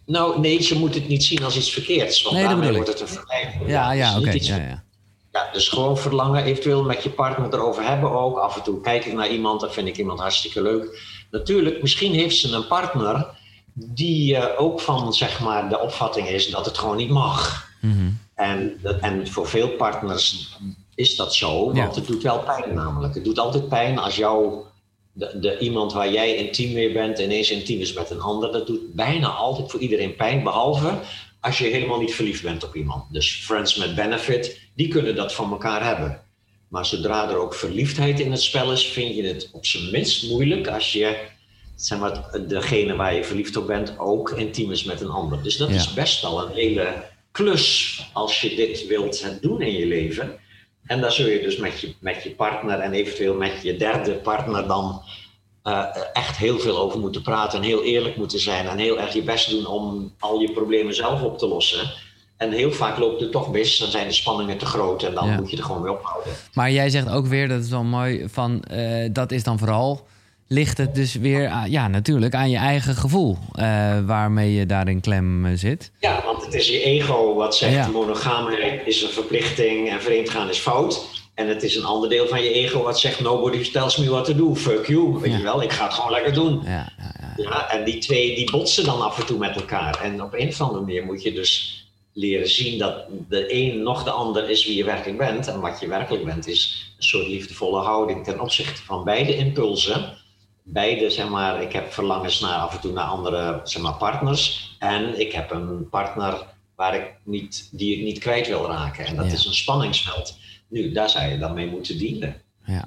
Nou, nee, je moet het niet zien als iets verkeerds. Want nee, daarmee wordt het een verleiding. Ja, ja, dus oké. Ja, ja. ja, dus gewoon verlangen, eventueel met je partner erover hebben ook. Af en toe kijk ik naar iemand, dan vind ik iemand hartstikke leuk. Natuurlijk, misschien heeft ze een partner die uh, ook van zeg maar, de opvatting is dat het gewoon niet mag. Mm en, en voor veel partners is dat zo, want het doet wel pijn namelijk. Het doet altijd pijn als jou, de, de, iemand waar jij intiem mee bent, ineens intiem is met een ander. Dat doet bijna altijd voor iedereen pijn, behalve als je helemaal niet verliefd bent op iemand. Dus friends met benefit, die kunnen dat van elkaar hebben. Maar zodra er ook verliefdheid in het spel is, vind je het op zijn minst moeilijk als je, zeg maar, degene waar je verliefd op bent ook intiem is met een ander. Dus dat is best wel een hele klus als je dit wilt doen in je leven. En daar zul je dus met je, met je partner en eventueel met je derde partner dan uh, echt heel veel over moeten praten en heel eerlijk moeten zijn en heel erg je best doen om al je problemen zelf op te lossen. En heel vaak loopt het toch mis, dan zijn de spanningen te groot en dan moet je er gewoon mee ophouden. Maar jij zegt ook weer, dat is wel mooi, van uh, dat is dan vooral ligt het dus weer, ja, natuurlijk aan je eigen gevoel uh, waarmee je daar in klem uh, zit. Ja, want het is je ego wat zegt ja. monogaamheid is een verplichting en vreemdgaan is fout. En het is een ander deel van je ego wat zegt nobody tells me what to do, fuck you, weet je wel, ik ga het gewoon lekker doen. Ja, ja, en die twee die botsen dan af en toe met elkaar. En op een of andere manier moet je dus leren zien dat de een nog de ander is wie je werkelijk bent. En wat je werkelijk bent is een soort liefdevolle houding ten opzichte van beide impulsen beide, zeg maar, ik heb verlangens naar af en toe naar andere zeg maar, partners. En ik heb een partner waar ik niet, die ik niet kwijt wil raken. En dat is een spanningsveld. Nu, daar zou je dan mee moeten dienen. Ja.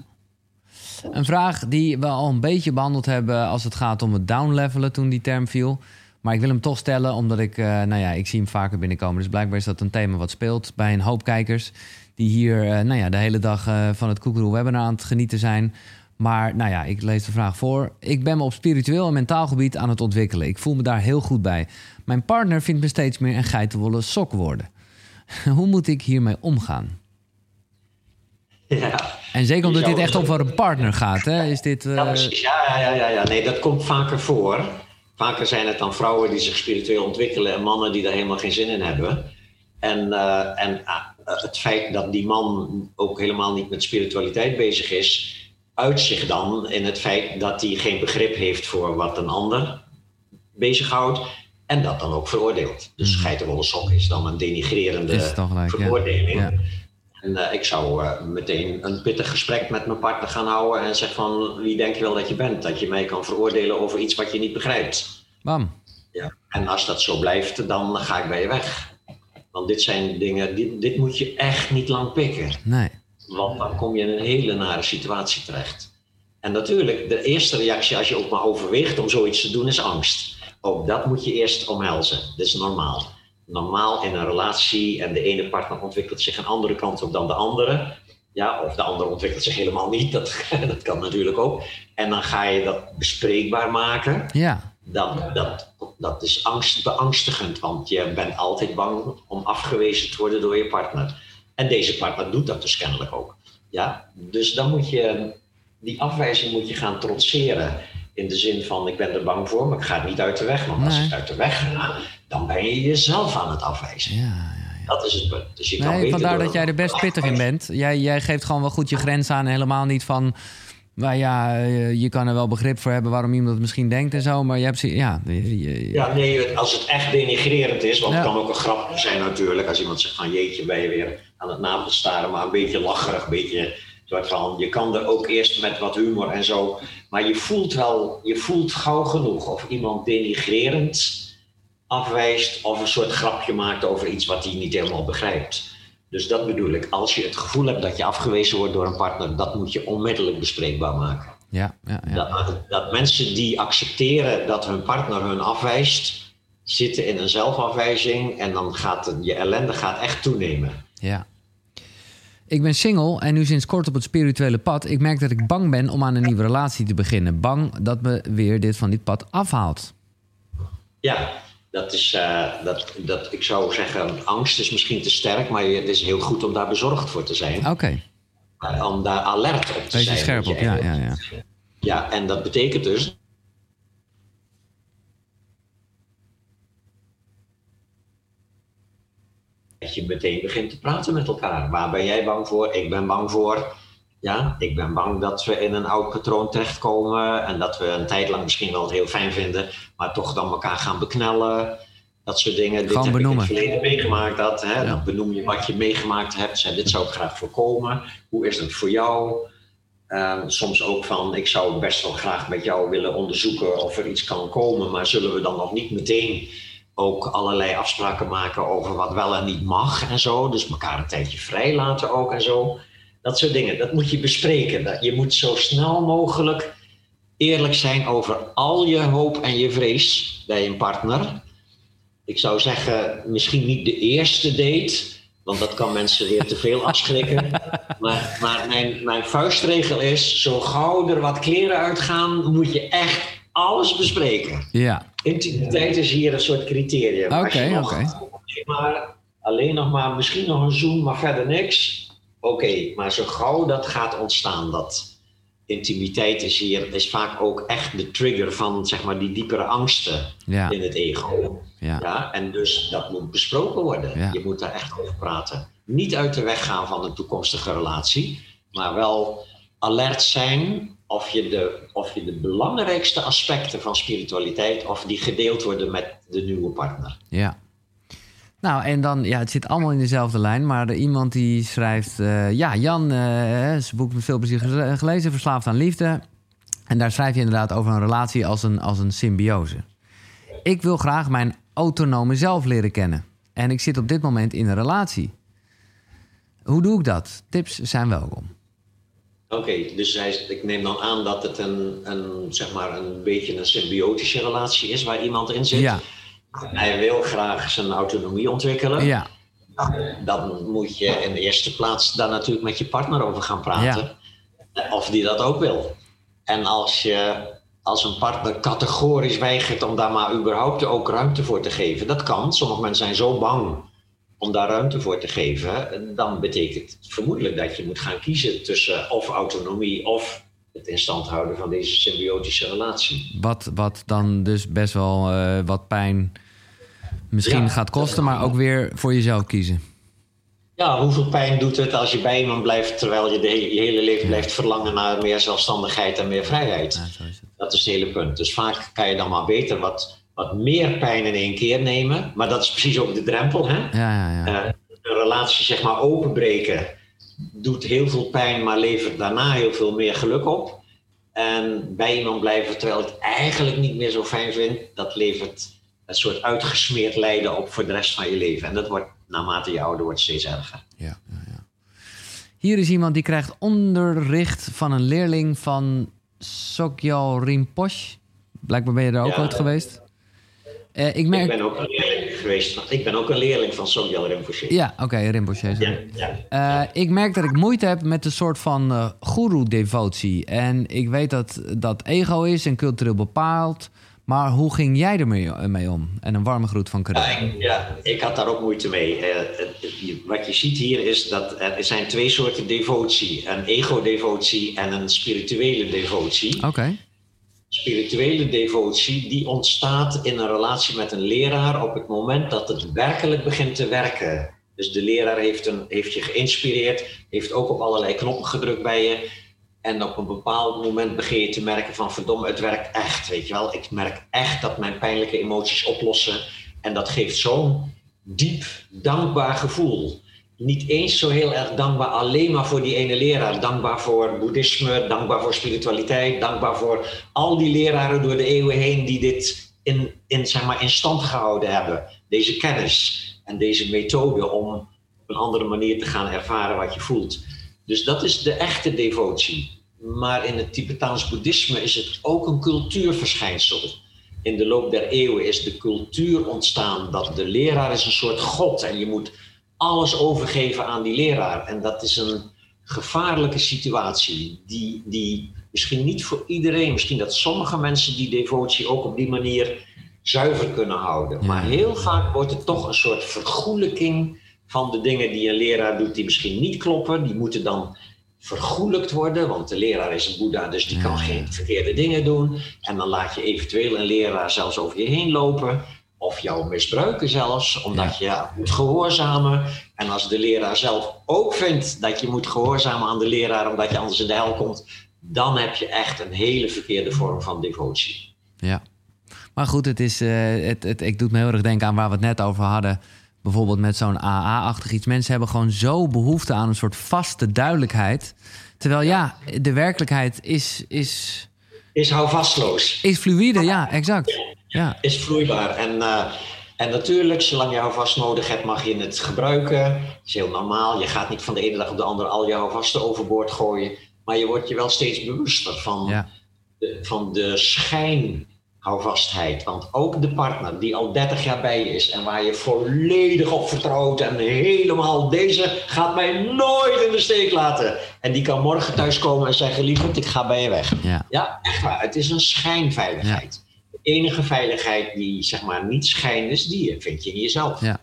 Een vraag die we al een beetje behandeld hebben als het gaat om het downlevelen toen die term viel. Maar ik wil hem toch stellen, omdat ik, uh, nou ja, ik zie hem vaker binnenkomen. Dus blijkbaar is dat een thema wat speelt bij een hoop kijkers. Die hier, uh, nou ja, de hele dag uh, van het Koekeroe webinar aan het genieten zijn. Maar nou ja, ik lees de vraag voor. Ik ben me op spiritueel en mentaal gebied aan het ontwikkelen. Ik voel me daar heel goed bij. Mijn partner vindt me steeds meer een geitenwolle sok worden. <laughs> Hoe moet ik hiermee omgaan? Ja. En zeker omdat dit echt over een partner gaat, hè? Is dit, uh... ja, precies. Ja, ja, ja, ja, nee, dat komt vaker voor. Vaker zijn het dan vrouwen die zich spiritueel ontwikkelen en mannen die daar helemaal geen zin in hebben. En, uh, en uh, het feit dat die man ook helemaal niet met spiritualiteit bezig is, uit zich dan in het feit dat hij geen begrip heeft voor wat een ander bezighoudt. En dat dan ook veroordeelt. Dus mm. geitenwolle sok is dan een denigrerende veroordeling. Ja. En uh, ik zou uh, meteen een pittig gesprek met mijn partner gaan houden en zeggen van wie denk je wel dat je bent? Dat je mij kan veroordelen over iets wat je niet begrijpt. Bam. Ja. En als dat zo blijft, dan ga ik bij je weg. Want dit zijn dingen, dit, dit moet je echt niet lang pikken. Nee. Want dan kom je in een hele nare situatie terecht. En natuurlijk, de eerste reactie als je ook maar overweegt om zoiets te doen, is angst. Ook dat moet je eerst omhelzen. Dat is normaal. Normaal in een relatie en de ene partner ontwikkelt zich een andere kant op dan de andere. Ja, of de andere ontwikkelt zich helemaal niet. Dat, <laughs> dat kan natuurlijk ook. En dan ga je dat bespreekbaar maken. Ja. Dan, dat, dat is angst, beangstigend, want je bent altijd bang om afgewezen te worden door je partner. En deze partner doet dat dus kennelijk ook. Ja, dus dan moet je die afwijzing moet je gaan trotseren. In de zin van, ik ben er bang voor, maar ik ga het niet uit de weg. Want als Nee. ik uit de weg ga, dan ben je jezelf aan het afwijzen. Ja, ja. Dat is het punt. Dus je kan Nee, beter vandaar dat jij er best pittig in bent. Jij, jij geeft gewoon wel goed je grens aan. en Helemaal niet van. Nou ja, eh, je kan er wel begrip voor hebben waarom iemand het misschien denkt en zo. Maar je hebt. Ja, je- je- Ja, nee, als het echt denigrerend is, want Ja. het kan ook een grap zijn natuurlijk. Als iemand zegt van jeetje, ben je weer aan het navelstaren, maar een beetje lacherig, een beetje soort van. Je kan er ook eerst met wat humor en zo. Maar je voelt wel, je voelt gauw genoeg of iemand denigrerend afwijst of een soort grapje maakt over iets wat hij niet helemaal begrijpt. Dus dat bedoel ik. Als je het gevoel hebt dat je afgewezen wordt door een partner, dat moet je onmiddellijk bespreekbaar maken. ja, ja, ja. Dat, dat mensen die accepteren dat hun partner hun afwijst, zitten in een zelfafwijzing en dan gaat het, je ellende gaat echt toenemen. Ja. Ik ben single en nu sinds kort op het spirituele pad. Ik merk dat ik bang ben om aan een nieuwe relatie te beginnen. Bang dat me weer dit van dit pad afhaalt. Ja, dat is, eh, dat, dat, ik zou zeggen, angst is misschien te sterk, maar het is heel goed om daar bezorgd voor te zijn. Oké, Om daar alert op te wees zijn. scherp op. Ja, ja, ja. Ja, en dat betekent dus. Dat je meteen begint te praten met elkaar. Waar ben jij bang voor? Ik ben bang voor. Ja, ik ben bang dat we in een oud patroon terechtkomen. En dat we een tijd lang misschien wel het heel fijn vinden. Maar toch dan elkaar gaan beknellen. Dat soort dingen. Dit heb benoemen. ik in het verleden meegemaakt. Dat, hè? Ja. Dan benoem je wat je meegemaakt hebt. Zeg, dit zou ik graag voorkomen. Hoe is het voor jou? Ehm, soms ook van, ik zou best wel graag met jou willen onderzoeken of er iets kan komen, maar zullen we dan nog niet meteen ook allerlei afspraken maken over wat wel en niet mag en zo. Dus elkaar een tijdje vrij laten ook en zo. Dat soort dingen, dat moet je bespreken. Dat, je moet zo snel mogelijk eerlijk zijn over al je hoop en je vrees bij een partner. Ik zou zeggen, misschien niet de eerste date, want dat kan mensen weer te veel afschrikken. <laughs> Maar, maar mijn, mijn vuistregel is: zo gauw er wat kleren uitgaan, moet je echt alles bespreken. Ja, Intimiteit is hier een soort criterium. Oké, oké. maar, alleen nog maar, misschien nog een zoen, maar verder niks. Oké, maar zo gauw dat gaat ontstaan, dat intimiteit is hier is vaak ook echt de trigger van zeg maar die diepere angsten ja, in het ego. ja. Ja, en dus dat moet besproken worden. Ja. Je moet daar echt over praten. Niet uit de weg gaan van een toekomstige relatie, maar wel alert zijn of je de, of je de belangrijkste aspecten van spiritualiteit, of die gedeeld worden met de nieuwe partner. ja. Nou, en dan, ja, het zit allemaal in dezelfde lijn. Maar er iemand die schrijft... eh, ja, Jan, eh zijn boek met veel plezier gele- gelezen, Verslaafd aan Liefde. En daar schrijf je inderdaad over een relatie als een, als een symbiose. Ik wil graag mijn autonome zelf leren kennen. En ik zit op dit moment in een relatie. Hoe doe ik dat? Tips zijn welkom. Oké, dus hij, ik neem dan aan dat het een, een, zeg maar een beetje een symbiotische relatie is waar iemand in zit. Ja, Hij wil graag zijn autonomie ontwikkelen. ja, Dan moet je in de eerste plaats daar natuurlijk met je partner over gaan praten. Of die dat ook wil. En als je als een partner categorisch weigert om daar maar überhaupt ook ruimte voor te geven, dat kan. Sommige mensen zijn zo bang om daar ruimte voor te geven. Dan betekent het vermoedelijk dat je moet gaan kiezen tussen of autonomie of het in stand houden van deze symbiotische relatie. wat, wat dan dus best wel eh, wat pijn misschien Ja. gaat kosten... maar ook weer voor jezelf kiezen. Ja, hoeveel pijn doet het als je bij iemand blijft terwijl je de he- je hele leven blijft verlangen naar meer zelfstandigheid en meer vrijheid? Ja, is. Dat is het hele punt. Dus vaak kan je dan maar beter wat, wat meer pijn in één keer nemen. Maar dat is precies ook de drempel. Hè? Ja, ja, ja. Eh, een relatie zeg maar openbreken doet heel veel pijn, maar levert daarna heel veel meer geluk op. En bij iemand blijven terwijl ik het eigenlijk niet meer zo fijn vind, dat levert een soort uitgesmeerd lijden op voor de rest van je leven. En dat wordt naarmate je ouder wordt steeds erger. Ja, ja, ja. Hier is iemand die krijgt onderricht van een leerling van Sogyal Rinpoche. Blijkbaar ben je er ook ooit geweest. Eh, ik merk... Ik ben ook een leerling geweest. van- Ik ben ook een leerling van Sogyal Rinpoche. Ja, oké, Rinpoche. ja, sorry. ja. Eh, ik merk dat ik moeite heb met een soort van eh guru-devotie. En ik weet dat dat ego is en cultureel bepaald. Maar hoe ging jij ermee mee om? En een warme groet van Karin. Ja, ik, had daar ook moeite mee. Uh, wat je ziet hier is dat er zijn twee soorten devotie. Een ego-devotie en een spirituele devotie. Oké. Spirituele devotie die ontstaat in een relatie met een leraar op het moment dat het werkelijk begint te werken. Dus de leraar heeft, een, heeft je geïnspireerd, heeft ook op allerlei knoppen gedrukt bij je. En op een bepaald moment begin je te merken van verdomme, het werkt echt, weet je wel. Ik merk echt dat mijn pijnlijke emoties oplossen. En dat geeft zo'n diep, dankbaar gevoel. Niet eens zo heel erg dankbaar alleen maar voor die ene leraar. Dankbaar voor boeddhisme, dankbaar voor spiritualiteit, dankbaar voor al die leraren door de eeuwen heen die dit in, in, zeg maar, in stand gehouden hebben. Deze kennis en deze methode om op een andere manier te gaan ervaren wat je voelt. Dus dat is de echte devotie. Maar in het Tibetaans boeddhisme is het ook een cultuurverschijnsel. In de loop der eeuwen is de cultuur ontstaan dat de leraar is een soort god en je moet alles overgeven aan die leraar. En dat is een gevaarlijke situatie die, die misschien niet voor iedereen, misschien dat sommige mensen die devotie ook op die manier zuiver kunnen houden. Maar heel vaak wordt het toch een soort vergoelijking van de dingen die een leraar doet die misschien niet kloppen. Die moeten dan vergoelijkt worden, want de leraar is een boeddha, dus die kan geen verkeerde dingen doen. En dan laat je eventueel een leraar zelfs over je heen lopen, of jou misbruiken zelfs, omdat je moet gehoorzamen. En als de leraar zelf ook vindt dat je moet gehoorzamen aan de leraar, omdat je anders in de hel komt, dan heb je echt een hele verkeerde vorm van devotie. Ja. Maar goed, het is, uh, het, het, ik doe me heel erg denken aan waar we het net over hadden bijvoorbeeld met zo'n AA-achtig iets. Mensen hebben gewoon zo behoefte aan een soort vaste duidelijkheid. Terwijl ja, de werkelijkheid is. Is, is houvastloos. Is fluïde, ja, exact. Ja. Is vloeibaar. En, uh, en natuurlijk, zolang je houvast nodig hebt, mag je het gebruiken. Dat is heel normaal. Je gaat niet van de ene dag op de andere al je houvasten overboord gooien. Maar je wordt je wel steeds bewuster van, ja. de, van de schijn houvastheid. Want ook de partner die al 30 jaar bij je is en waar je volledig op vertrouwt en helemaal deze gaat mij nooit in de steek laten. En die kan morgen thuiskomen en zeggen: Lieverd, ik ga bij je weg. Ja, ja echt waar. Het is een schijnveiligheid. Enige veiligheid die zeg maar niet schijn is, die vind je in jezelf. Ja.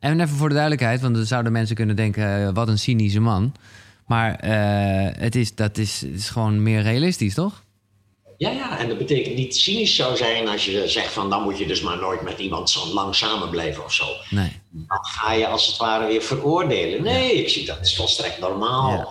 En even voor de duidelijkheid, want dan zouden mensen kunnen denken: eh, wat een cynische man. Maar uh, het, is, dat is, het is gewoon meer realistisch, toch? Ja, ja, en dat betekent niet cynisch zou zijn als je zegt van dan moet je dus maar nooit met iemand zo lang samen blijven of zo. Nee. Dan ga je als het ware weer veroordelen. Nee, ik zie dat is volstrekt normaal. Ja.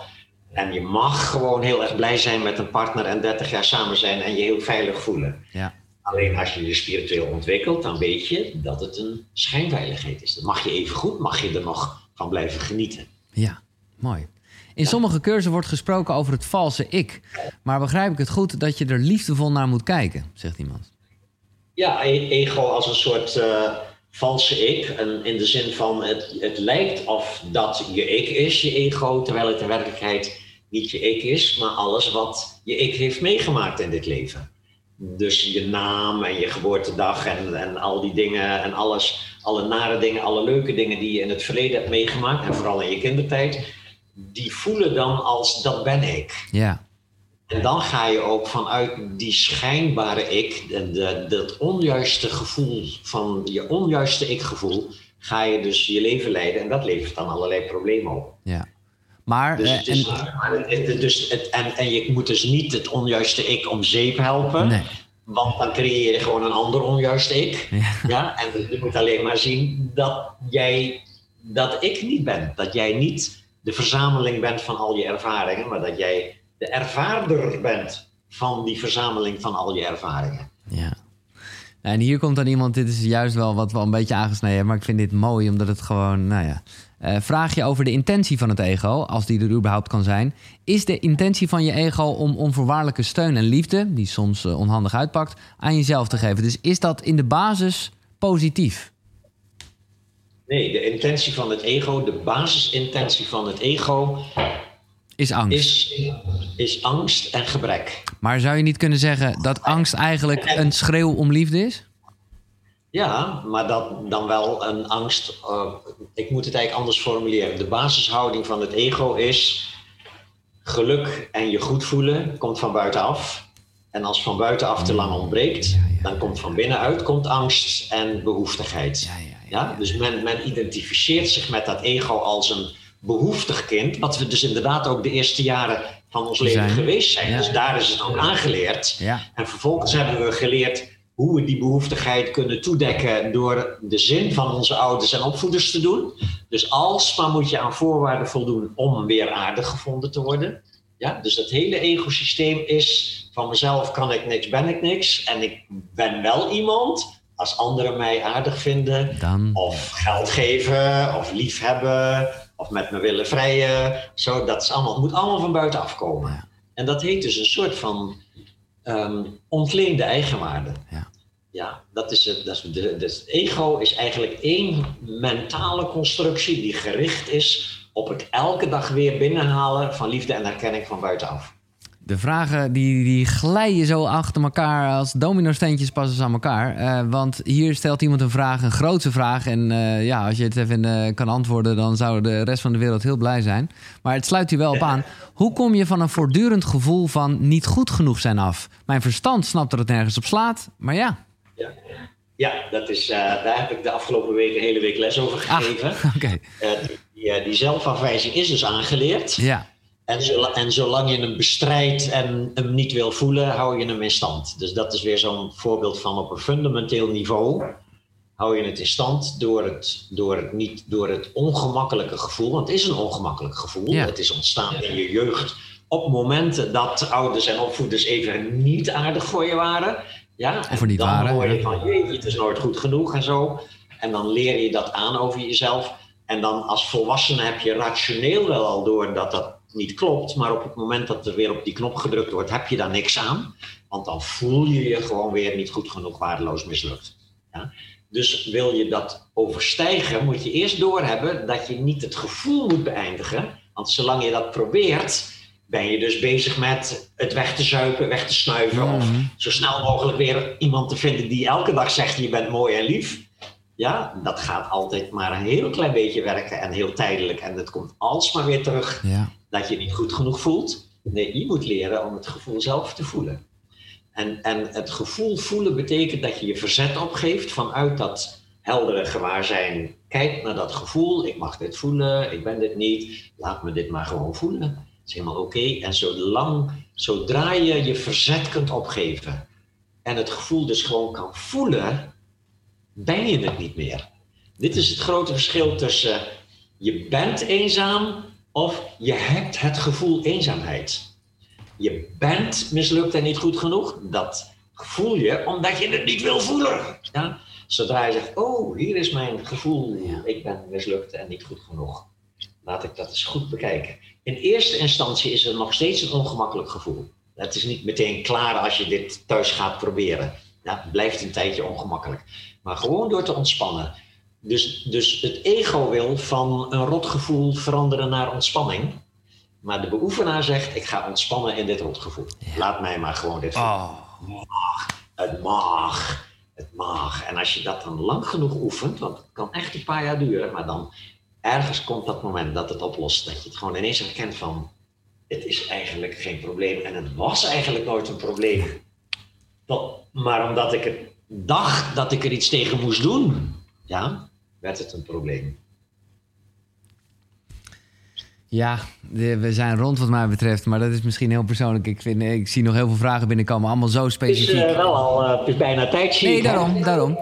En je mag gewoon heel erg blij zijn met een partner en 30 jaar samen zijn en je heel veilig voelen. Ja. Alleen als je je spiritueel ontwikkelt, dan weet je dat het een schijnveiligheid is. Dan mag je even goed, mag je er nog van blijven genieten. Ja, mooi. In sommige cursussen wordt gesproken over het valse ik. Maar begrijp ik het goed dat je er liefdevol naar moet kijken, zegt iemand. Ja, e- ego als een soort uh, valse ik. En in de zin van het, het lijkt of dat je ik is, je ego, terwijl het in werkelijkheid niet je ik is, maar alles wat je ik heeft meegemaakt in dit leven. Dus je naam en je geboortedag en, en al die dingen en alles, alle nare dingen, alle leuke dingen die je in het verleden hebt meegemaakt en vooral in je kindertijd die voelen dan als dat ben ik. Ja. En dan ga je ook vanuit die schijnbare ik, de, dat onjuiste gevoel van je onjuiste ik-gevoel, ga je dus je leven leiden en dat levert dan allerlei problemen op. Ja. Maar, dus, het is, en, dus het, en, en je moet dus niet het onjuiste ik om zeep helpen. Nee. Want dan creëer je gewoon een ander onjuist ik. Ja. ja. En je moet alleen maar zien dat jij dat ik niet ben. Dat jij niet de verzameling bent van al je ervaringen, maar dat jij de ervaarder bent van die verzameling van al je ervaringen. Ja. En hier komt dan iemand, dit is juist wel wat we een beetje aangesneden hebben, maar ik vind dit mooi omdat het gewoon, nou ja. Uh, vraag je over de intentie van het ego, als die er überhaupt kan zijn. Is de intentie van je ego om onvoorwaardelijke steun en liefde, die soms uh, onhandig uitpakt, aan jezelf te geven? Dus is dat in de basis positief? Nee, de intentie van het ego, de basisintentie van het ego. Is angst. Is, is angst en gebrek. Maar zou je niet kunnen zeggen dat angst eigenlijk een schreeuw om liefde is? Ja, maar dat dan wel een angst. Uh, ik moet het eigenlijk anders formuleren. De basishouding van het ego is. Geluk en je goed voelen komt van buitenaf. En als van buitenaf te lang ontbreekt, dan komt van binnenuit komt angst en behoeftigheid. Ja, Dus men, men identificeert zich met dat ego als een behoeftig kind, wat we dus inderdaad ook de eerste jaren van ons leven geweest zijn. Dus daar is het ook aangeleerd. En vervolgens hebben we geleerd hoe we die behoeftigheid kunnen toedekken door de zin van onze ouders en opvoeders te doen. Dus alsmaar moet je aan voorwaarden voldoen om weer aardig gevonden te worden. Ja, dus dat hele ecosysteem is van mezelf kan ik niks, ben ik niks. En ik ben wel iemand als anderen mij aardig vinden, Dan... of geld geven, of lief hebben, of met me willen vrijen. Zo, dat is allemaal, moet allemaal van buitenaf komen. En dat heet dus een soort van um, ontleende eigenwaarde. Ja. Ja, dat is het. Dat is de, het ego is eigenlijk één mentale constructie die gericht is op het elke dag weer binnenhalen van liefde en herkenning van buitenaf. De vragen die, die glijden zo achter elkaar als domino-steentjes passen ze aan elkaar. Uh, want hier stelt iemand een vraag, een grote vraag. En uh, ja, als je het even uh, kan antwoorden, dan zou de rest van de wereld heel blij zijn. Maar het sluit u wel op aan. <laughs> Hoe kom je van een voortdurend gevoel van niet goed genoeg zijn af? Mijn verstand snapt dat het nergens op slaat, maar ja. Ja, ja dat is, daar heb ik de afgelopen week een hele week les over ah, gegeven. <laughs> Ah, okay. die, die zelfafwijzing is dus aangeleerd. Ja. En, zolang, en zolang je hem bestrijdt en hem niet wil voelen, hou je hem in stand. Dus dat is weer zo'n voorbeeld van op een fundamenteel niveau. Hou je het in stand door het, door het, niet, door het ongemakkelijke gevoel. Want het is een ongemakkelijk gevoel. Het is ontstaan in je jeugd op momenten dat ouders en opvoeders even niet aardig voor je waren. Ja, of niet dan waren. hoor je van, jeetje, het is nooit goed genoeg en zo. En dan leer je dat aan over jezelf. En dan als volwassene heb je rationeel wel al door dat dat niet klopt, maar op het moment dat er weer op die knop gedrukt wordt, heb je daar niks aan. Want dan voel je je gewoon weer niet goed genoeg waardeloos mislukt. Ja? Dus wil je dat overstijgen, moet je eerst doorhebben dat je niet het gevoel moet beëindigen. Want zolang je dat probeert, ben je dus bezig met het weg te zuipen, weg te snuiven. Of mhm. zo snel mogelijk weer iemand te vinden die elke dag zegt: Je bent mooi en lief. Ja, dat gaat altijd maar een heel klein beetje werken en heel tijdelijk. En dat komt alsmaar weer terug ja dat je niet goed genoeg voelt. Nee, je moet leren om het gevoel zelf te voelen. En, en het gevoel voelen betekent dat je je verzet opgeeft vanuit dat heldere gewaarzijn. Kijk naar dat gevoel, ik mag dit voelen, ik ben dit niet, laat me dit maar gewoon voelen. Dat is helemaal oké. En zolang, zodra je je verzet kunt opgeven en het gevoel dus gewoon kan voelen, ben je het niet meer. Dit is het grote verschil tussen je bent eenzaam of je hebt het gevoel eenzaamheid. Je bent mislukt en niet goed genoeg. Dat voel je omdat je het niet wil voelen. Ja? Zodra je zegt, oh, hier is mijn gevoel. Ik ben mislukt en niet goed genoeg. Laat ik dat eens goed bekijken. In eerste instantie is het nog steeds een ongemakkelijk gevoel. Het is niet meteen klaar als je dit thuis gaat proberen. Ja, het blijft een tijdje ongemakkelijk. Maar gewoon door te ontspannen dus, dus het ego wil van een rotgevoel veranderen naar ontspanning. Maar de beoefenaar zegt: Ik ga ontspannen in dit rotgevoel. Laat mij maar gewoon dit voelen. Oh. Het mag. Het mag. En als je dat dan lang genoeg oefent, want het kan echt een paar jaar duren, maar dan ergens komt dat moment dat het oplost. Dat je het gewoon ineens herkent van: Het is eigenlijk geen probleem. En het was eigenlijk nooit een probleem. maar omdat ik het dacht dat ik er iets tegen moest doen. Ja, werd het een probleem. Ja, we zijn rond wat mij betreft, maar dat is misschien heel persoonlijk. Ik, vind, ik zie nog heel veel vragen binnenkomen, allemaal zo specifiek. Het is uh, wel al uh, het is bijna tijd, Nee, daarom, daarom.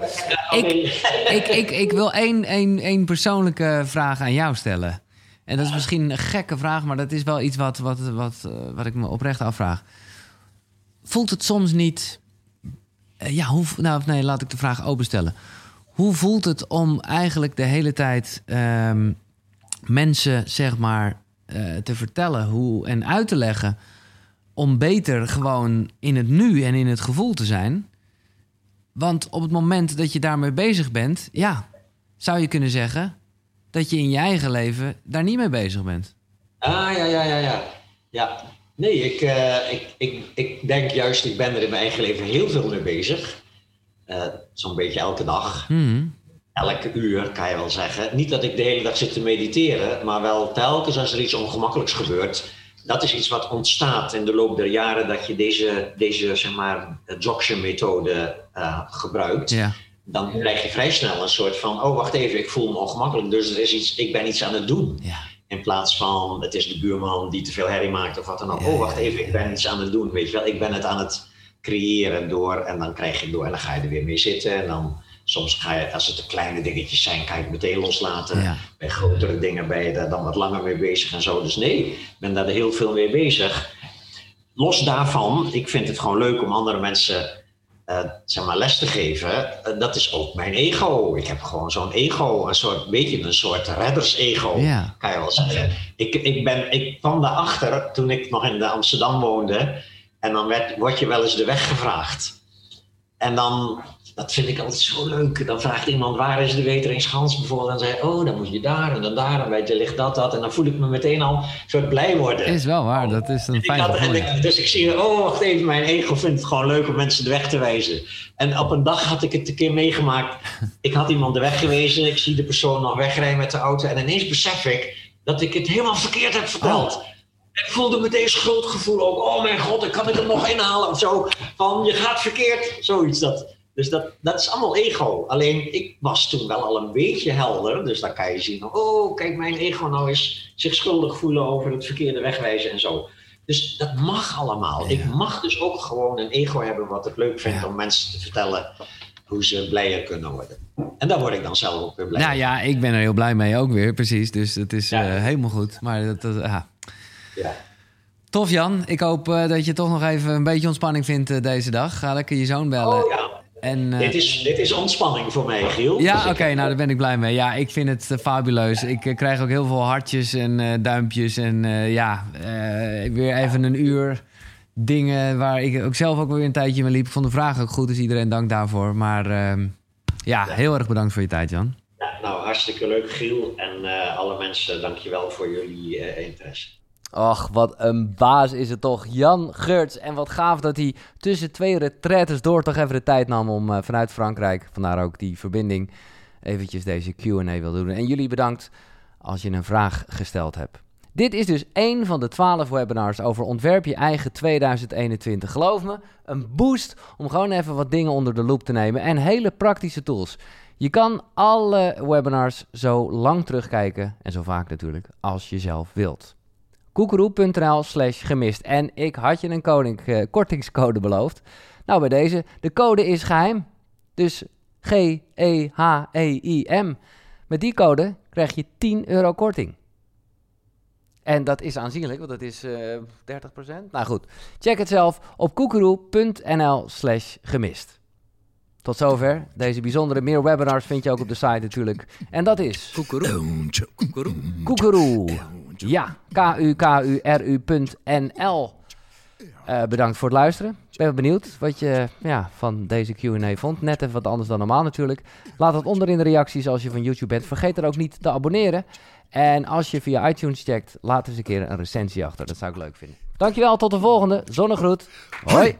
ik, <laughs> ik, ik, ik wil één, één, één persoonlijke vraag aan jou stellen. En dat is misschien een gekke vraag, maar dat is wel iets wat, wat, wat, uh, wat ik me oprecht afvraag. Voelt het soms niet... ja, hoe, nou, nee, laat ik de vraag openstellen. Hoe voelt het om eigenlijk de hele tijd um, mensen, zeg maar, uh, te vertellen hoe, en uit te leggen om beter gewoon in het nu en in het gevoel te zijn? Want op het moment dat je daarmee bezig bent, ja, zou je kunnen zeggen dat je in je eigen leven daar niet mee bezig bent. Ah, ja, ja, ja, ja. Ja, nee, ik, uh, ik, ik, ik denk juist, ik ben er in mijn eigen leven heel veel mee bezig. Uh, Zo'n beetje elke dag. Hmm. Elke uur kan je wel zeggen. Niet dat ik de hele dag zit te mediteren, maar wel telkens als er iets ongemakkelijks gebeurt, dat is iets wat ontstaat in de loop der jaren dat je deze, deze zeg maar, Dzogchen-methode uh, gebruikt. Ja. Dan krijg je vrij snel een soort van, oh wacht even, ik voel me ongemakkelijk, dus er is iets, ik ben iets aan het doen. Ja. In plaats van, het is de buurman die te veel herrie maakt of wat dan ook. oh wacht even, ik ben iets aan het doen, weet je wel. Ik ben het aan het creëren door, en dan krijg je door, en dan ga je er weer mee zitten en dan Soms ga je, als het de kleine dingetjes zijn, kan je het meteen loslaten. Bij grotere dingen ben je daar dan wat langer mee bezig en zo. Dus nee, ik ben daar heel veel mee bezig. Los daarvan, ik vind het gewoon leuk om andere mensen uh, zeg maar les te geven. Uh, dat is ook mijn ego. Ik heb gewoon zo'n ego, een soort, beetje een soort reddersego, ja. kan je wel zeggen. Ik, ik, ben, ik kwam daarachter toen ik nog in Amsterdam woonde. En dan werd, word je wel eens de weg gevraagd. En dan dat vind ik altijd zo leuk. Dan vraagt iemand waar is de Weteringschans bijvoorbeeld. En dan zei oh, dan moet je daar en dan daar. En bij je ligt dat, dat. En dan voel ik me meteen al een soort blij worden. Is wel waar, dat is een fijn gevoel. Dus ik zie, oh wacht even, mijn ego vindt het gewoon leuk om mensen de weg te wijzen. En op een dag had ik het een keer meegemaakt. <laughs> Ik had iemand de weg gewezen. Ik zie de persoon nog wegrijden met de auto. En ineens besef ik dat ik het helemaal verkeerd heb verteld. Oh. Ik voelde meteen schuldgevoel ook. Oh mijn god, ik kan ik het nog inhalen of zo. Van je gaat verkeerd. Zoiets dat dus dat, dat is allemaal ego. Alleen ik was toen wel al een beetje helder. Dus dan kan je zien, oh kijk, mijn ego nou eens zich schuldig voelen over het verkeerde wegwijzen en zo. Dus dat mag allemaal. Ik mag dus ook gewoon een ego hebben wat ik leuk vind om mensen te vertellen hoe ze blijer kunnen worden. En daar word ik dan zelf ook weer blij Nou ja, ik ben er heel blij mee ook weer, precies. Dus het is uh, helemaal goed. Maar dat, dat ja. Tof Jan, ik hoop uh, dat je toch nog even een beetje ontspanning vindt uh, deze dag. Ga lekker je zoon bellen. Oh ja. En, uh, dit, is, dit is ontspanning voor mij, Giel. Ja, dus oké, nou daar ben ik blij mee. Ja, ik vind het fabuleus. Ik krijg ook heel veel hartjes en duimpjes. En ja, weer even een uur dingen waar ik ook zelf ook weer een tijdje mee liep. Ik vond de vraag ook goed, dus iedereen dank daarvoor. Maar ehm, ja, heel erg bedankt voor je tijd, Jan. Ja, nou, hartstikke leuk, Giel. En alle mensen, dankjewel voor jullie interesse. Och, wat een baas is het toch. Jan Geurts. En wat gaaf dat hij tussen twee retretes door toch even de tijd nam om uh, vanuit Frankrijk, vandaar ook die verbinding, eventjes deze Q&A wil doen. En jullie bedankt als je een vraag gesteld hebt. Dit is dus één van de twaalf webinars over ontwerp je eigen 2021. Geloof me, een boost om gewoon even wat dingen onder de loep te nemen en hele praktische tools. Je kan alle webinars zo lang terugkijken en zo vaak natuurlijk als je zelf wilt koekeroe.nl slash gemist. En ik had je een koning, uh, kortingscode beloofd. Nou, bij deze, de code is geheim. Dus G-E-H-E-I-M. Met die code krijg je 10 euro korting. En dat is aanzienlijk, want dat is uh, eh, 30%. Nou goed, check het zelf op koekeroe.nl slash gemist. Tot zover. Deze bijzondere meer webinars vind je ook op de site natuurlijk. En dat is... Koekeroe. Koekeroe. Koekeroe. Ja, k-u-k-u-r-u.nl. Uh, bedankt voor het luisteren. Ik ben benieuwd wat je ja, van deze Q&A vond. Net even wat anders dan normaal natuurlijk. Laat het onder in de reacties als je van YouTube bent. Vergeet er ook niet te abonneren. En als je via iTunes checkt, laat eens een keer een recensie achter. Dat zou ik leuk vinden. Dankjewel, tot de volgende. Zonnegroet. Hoi.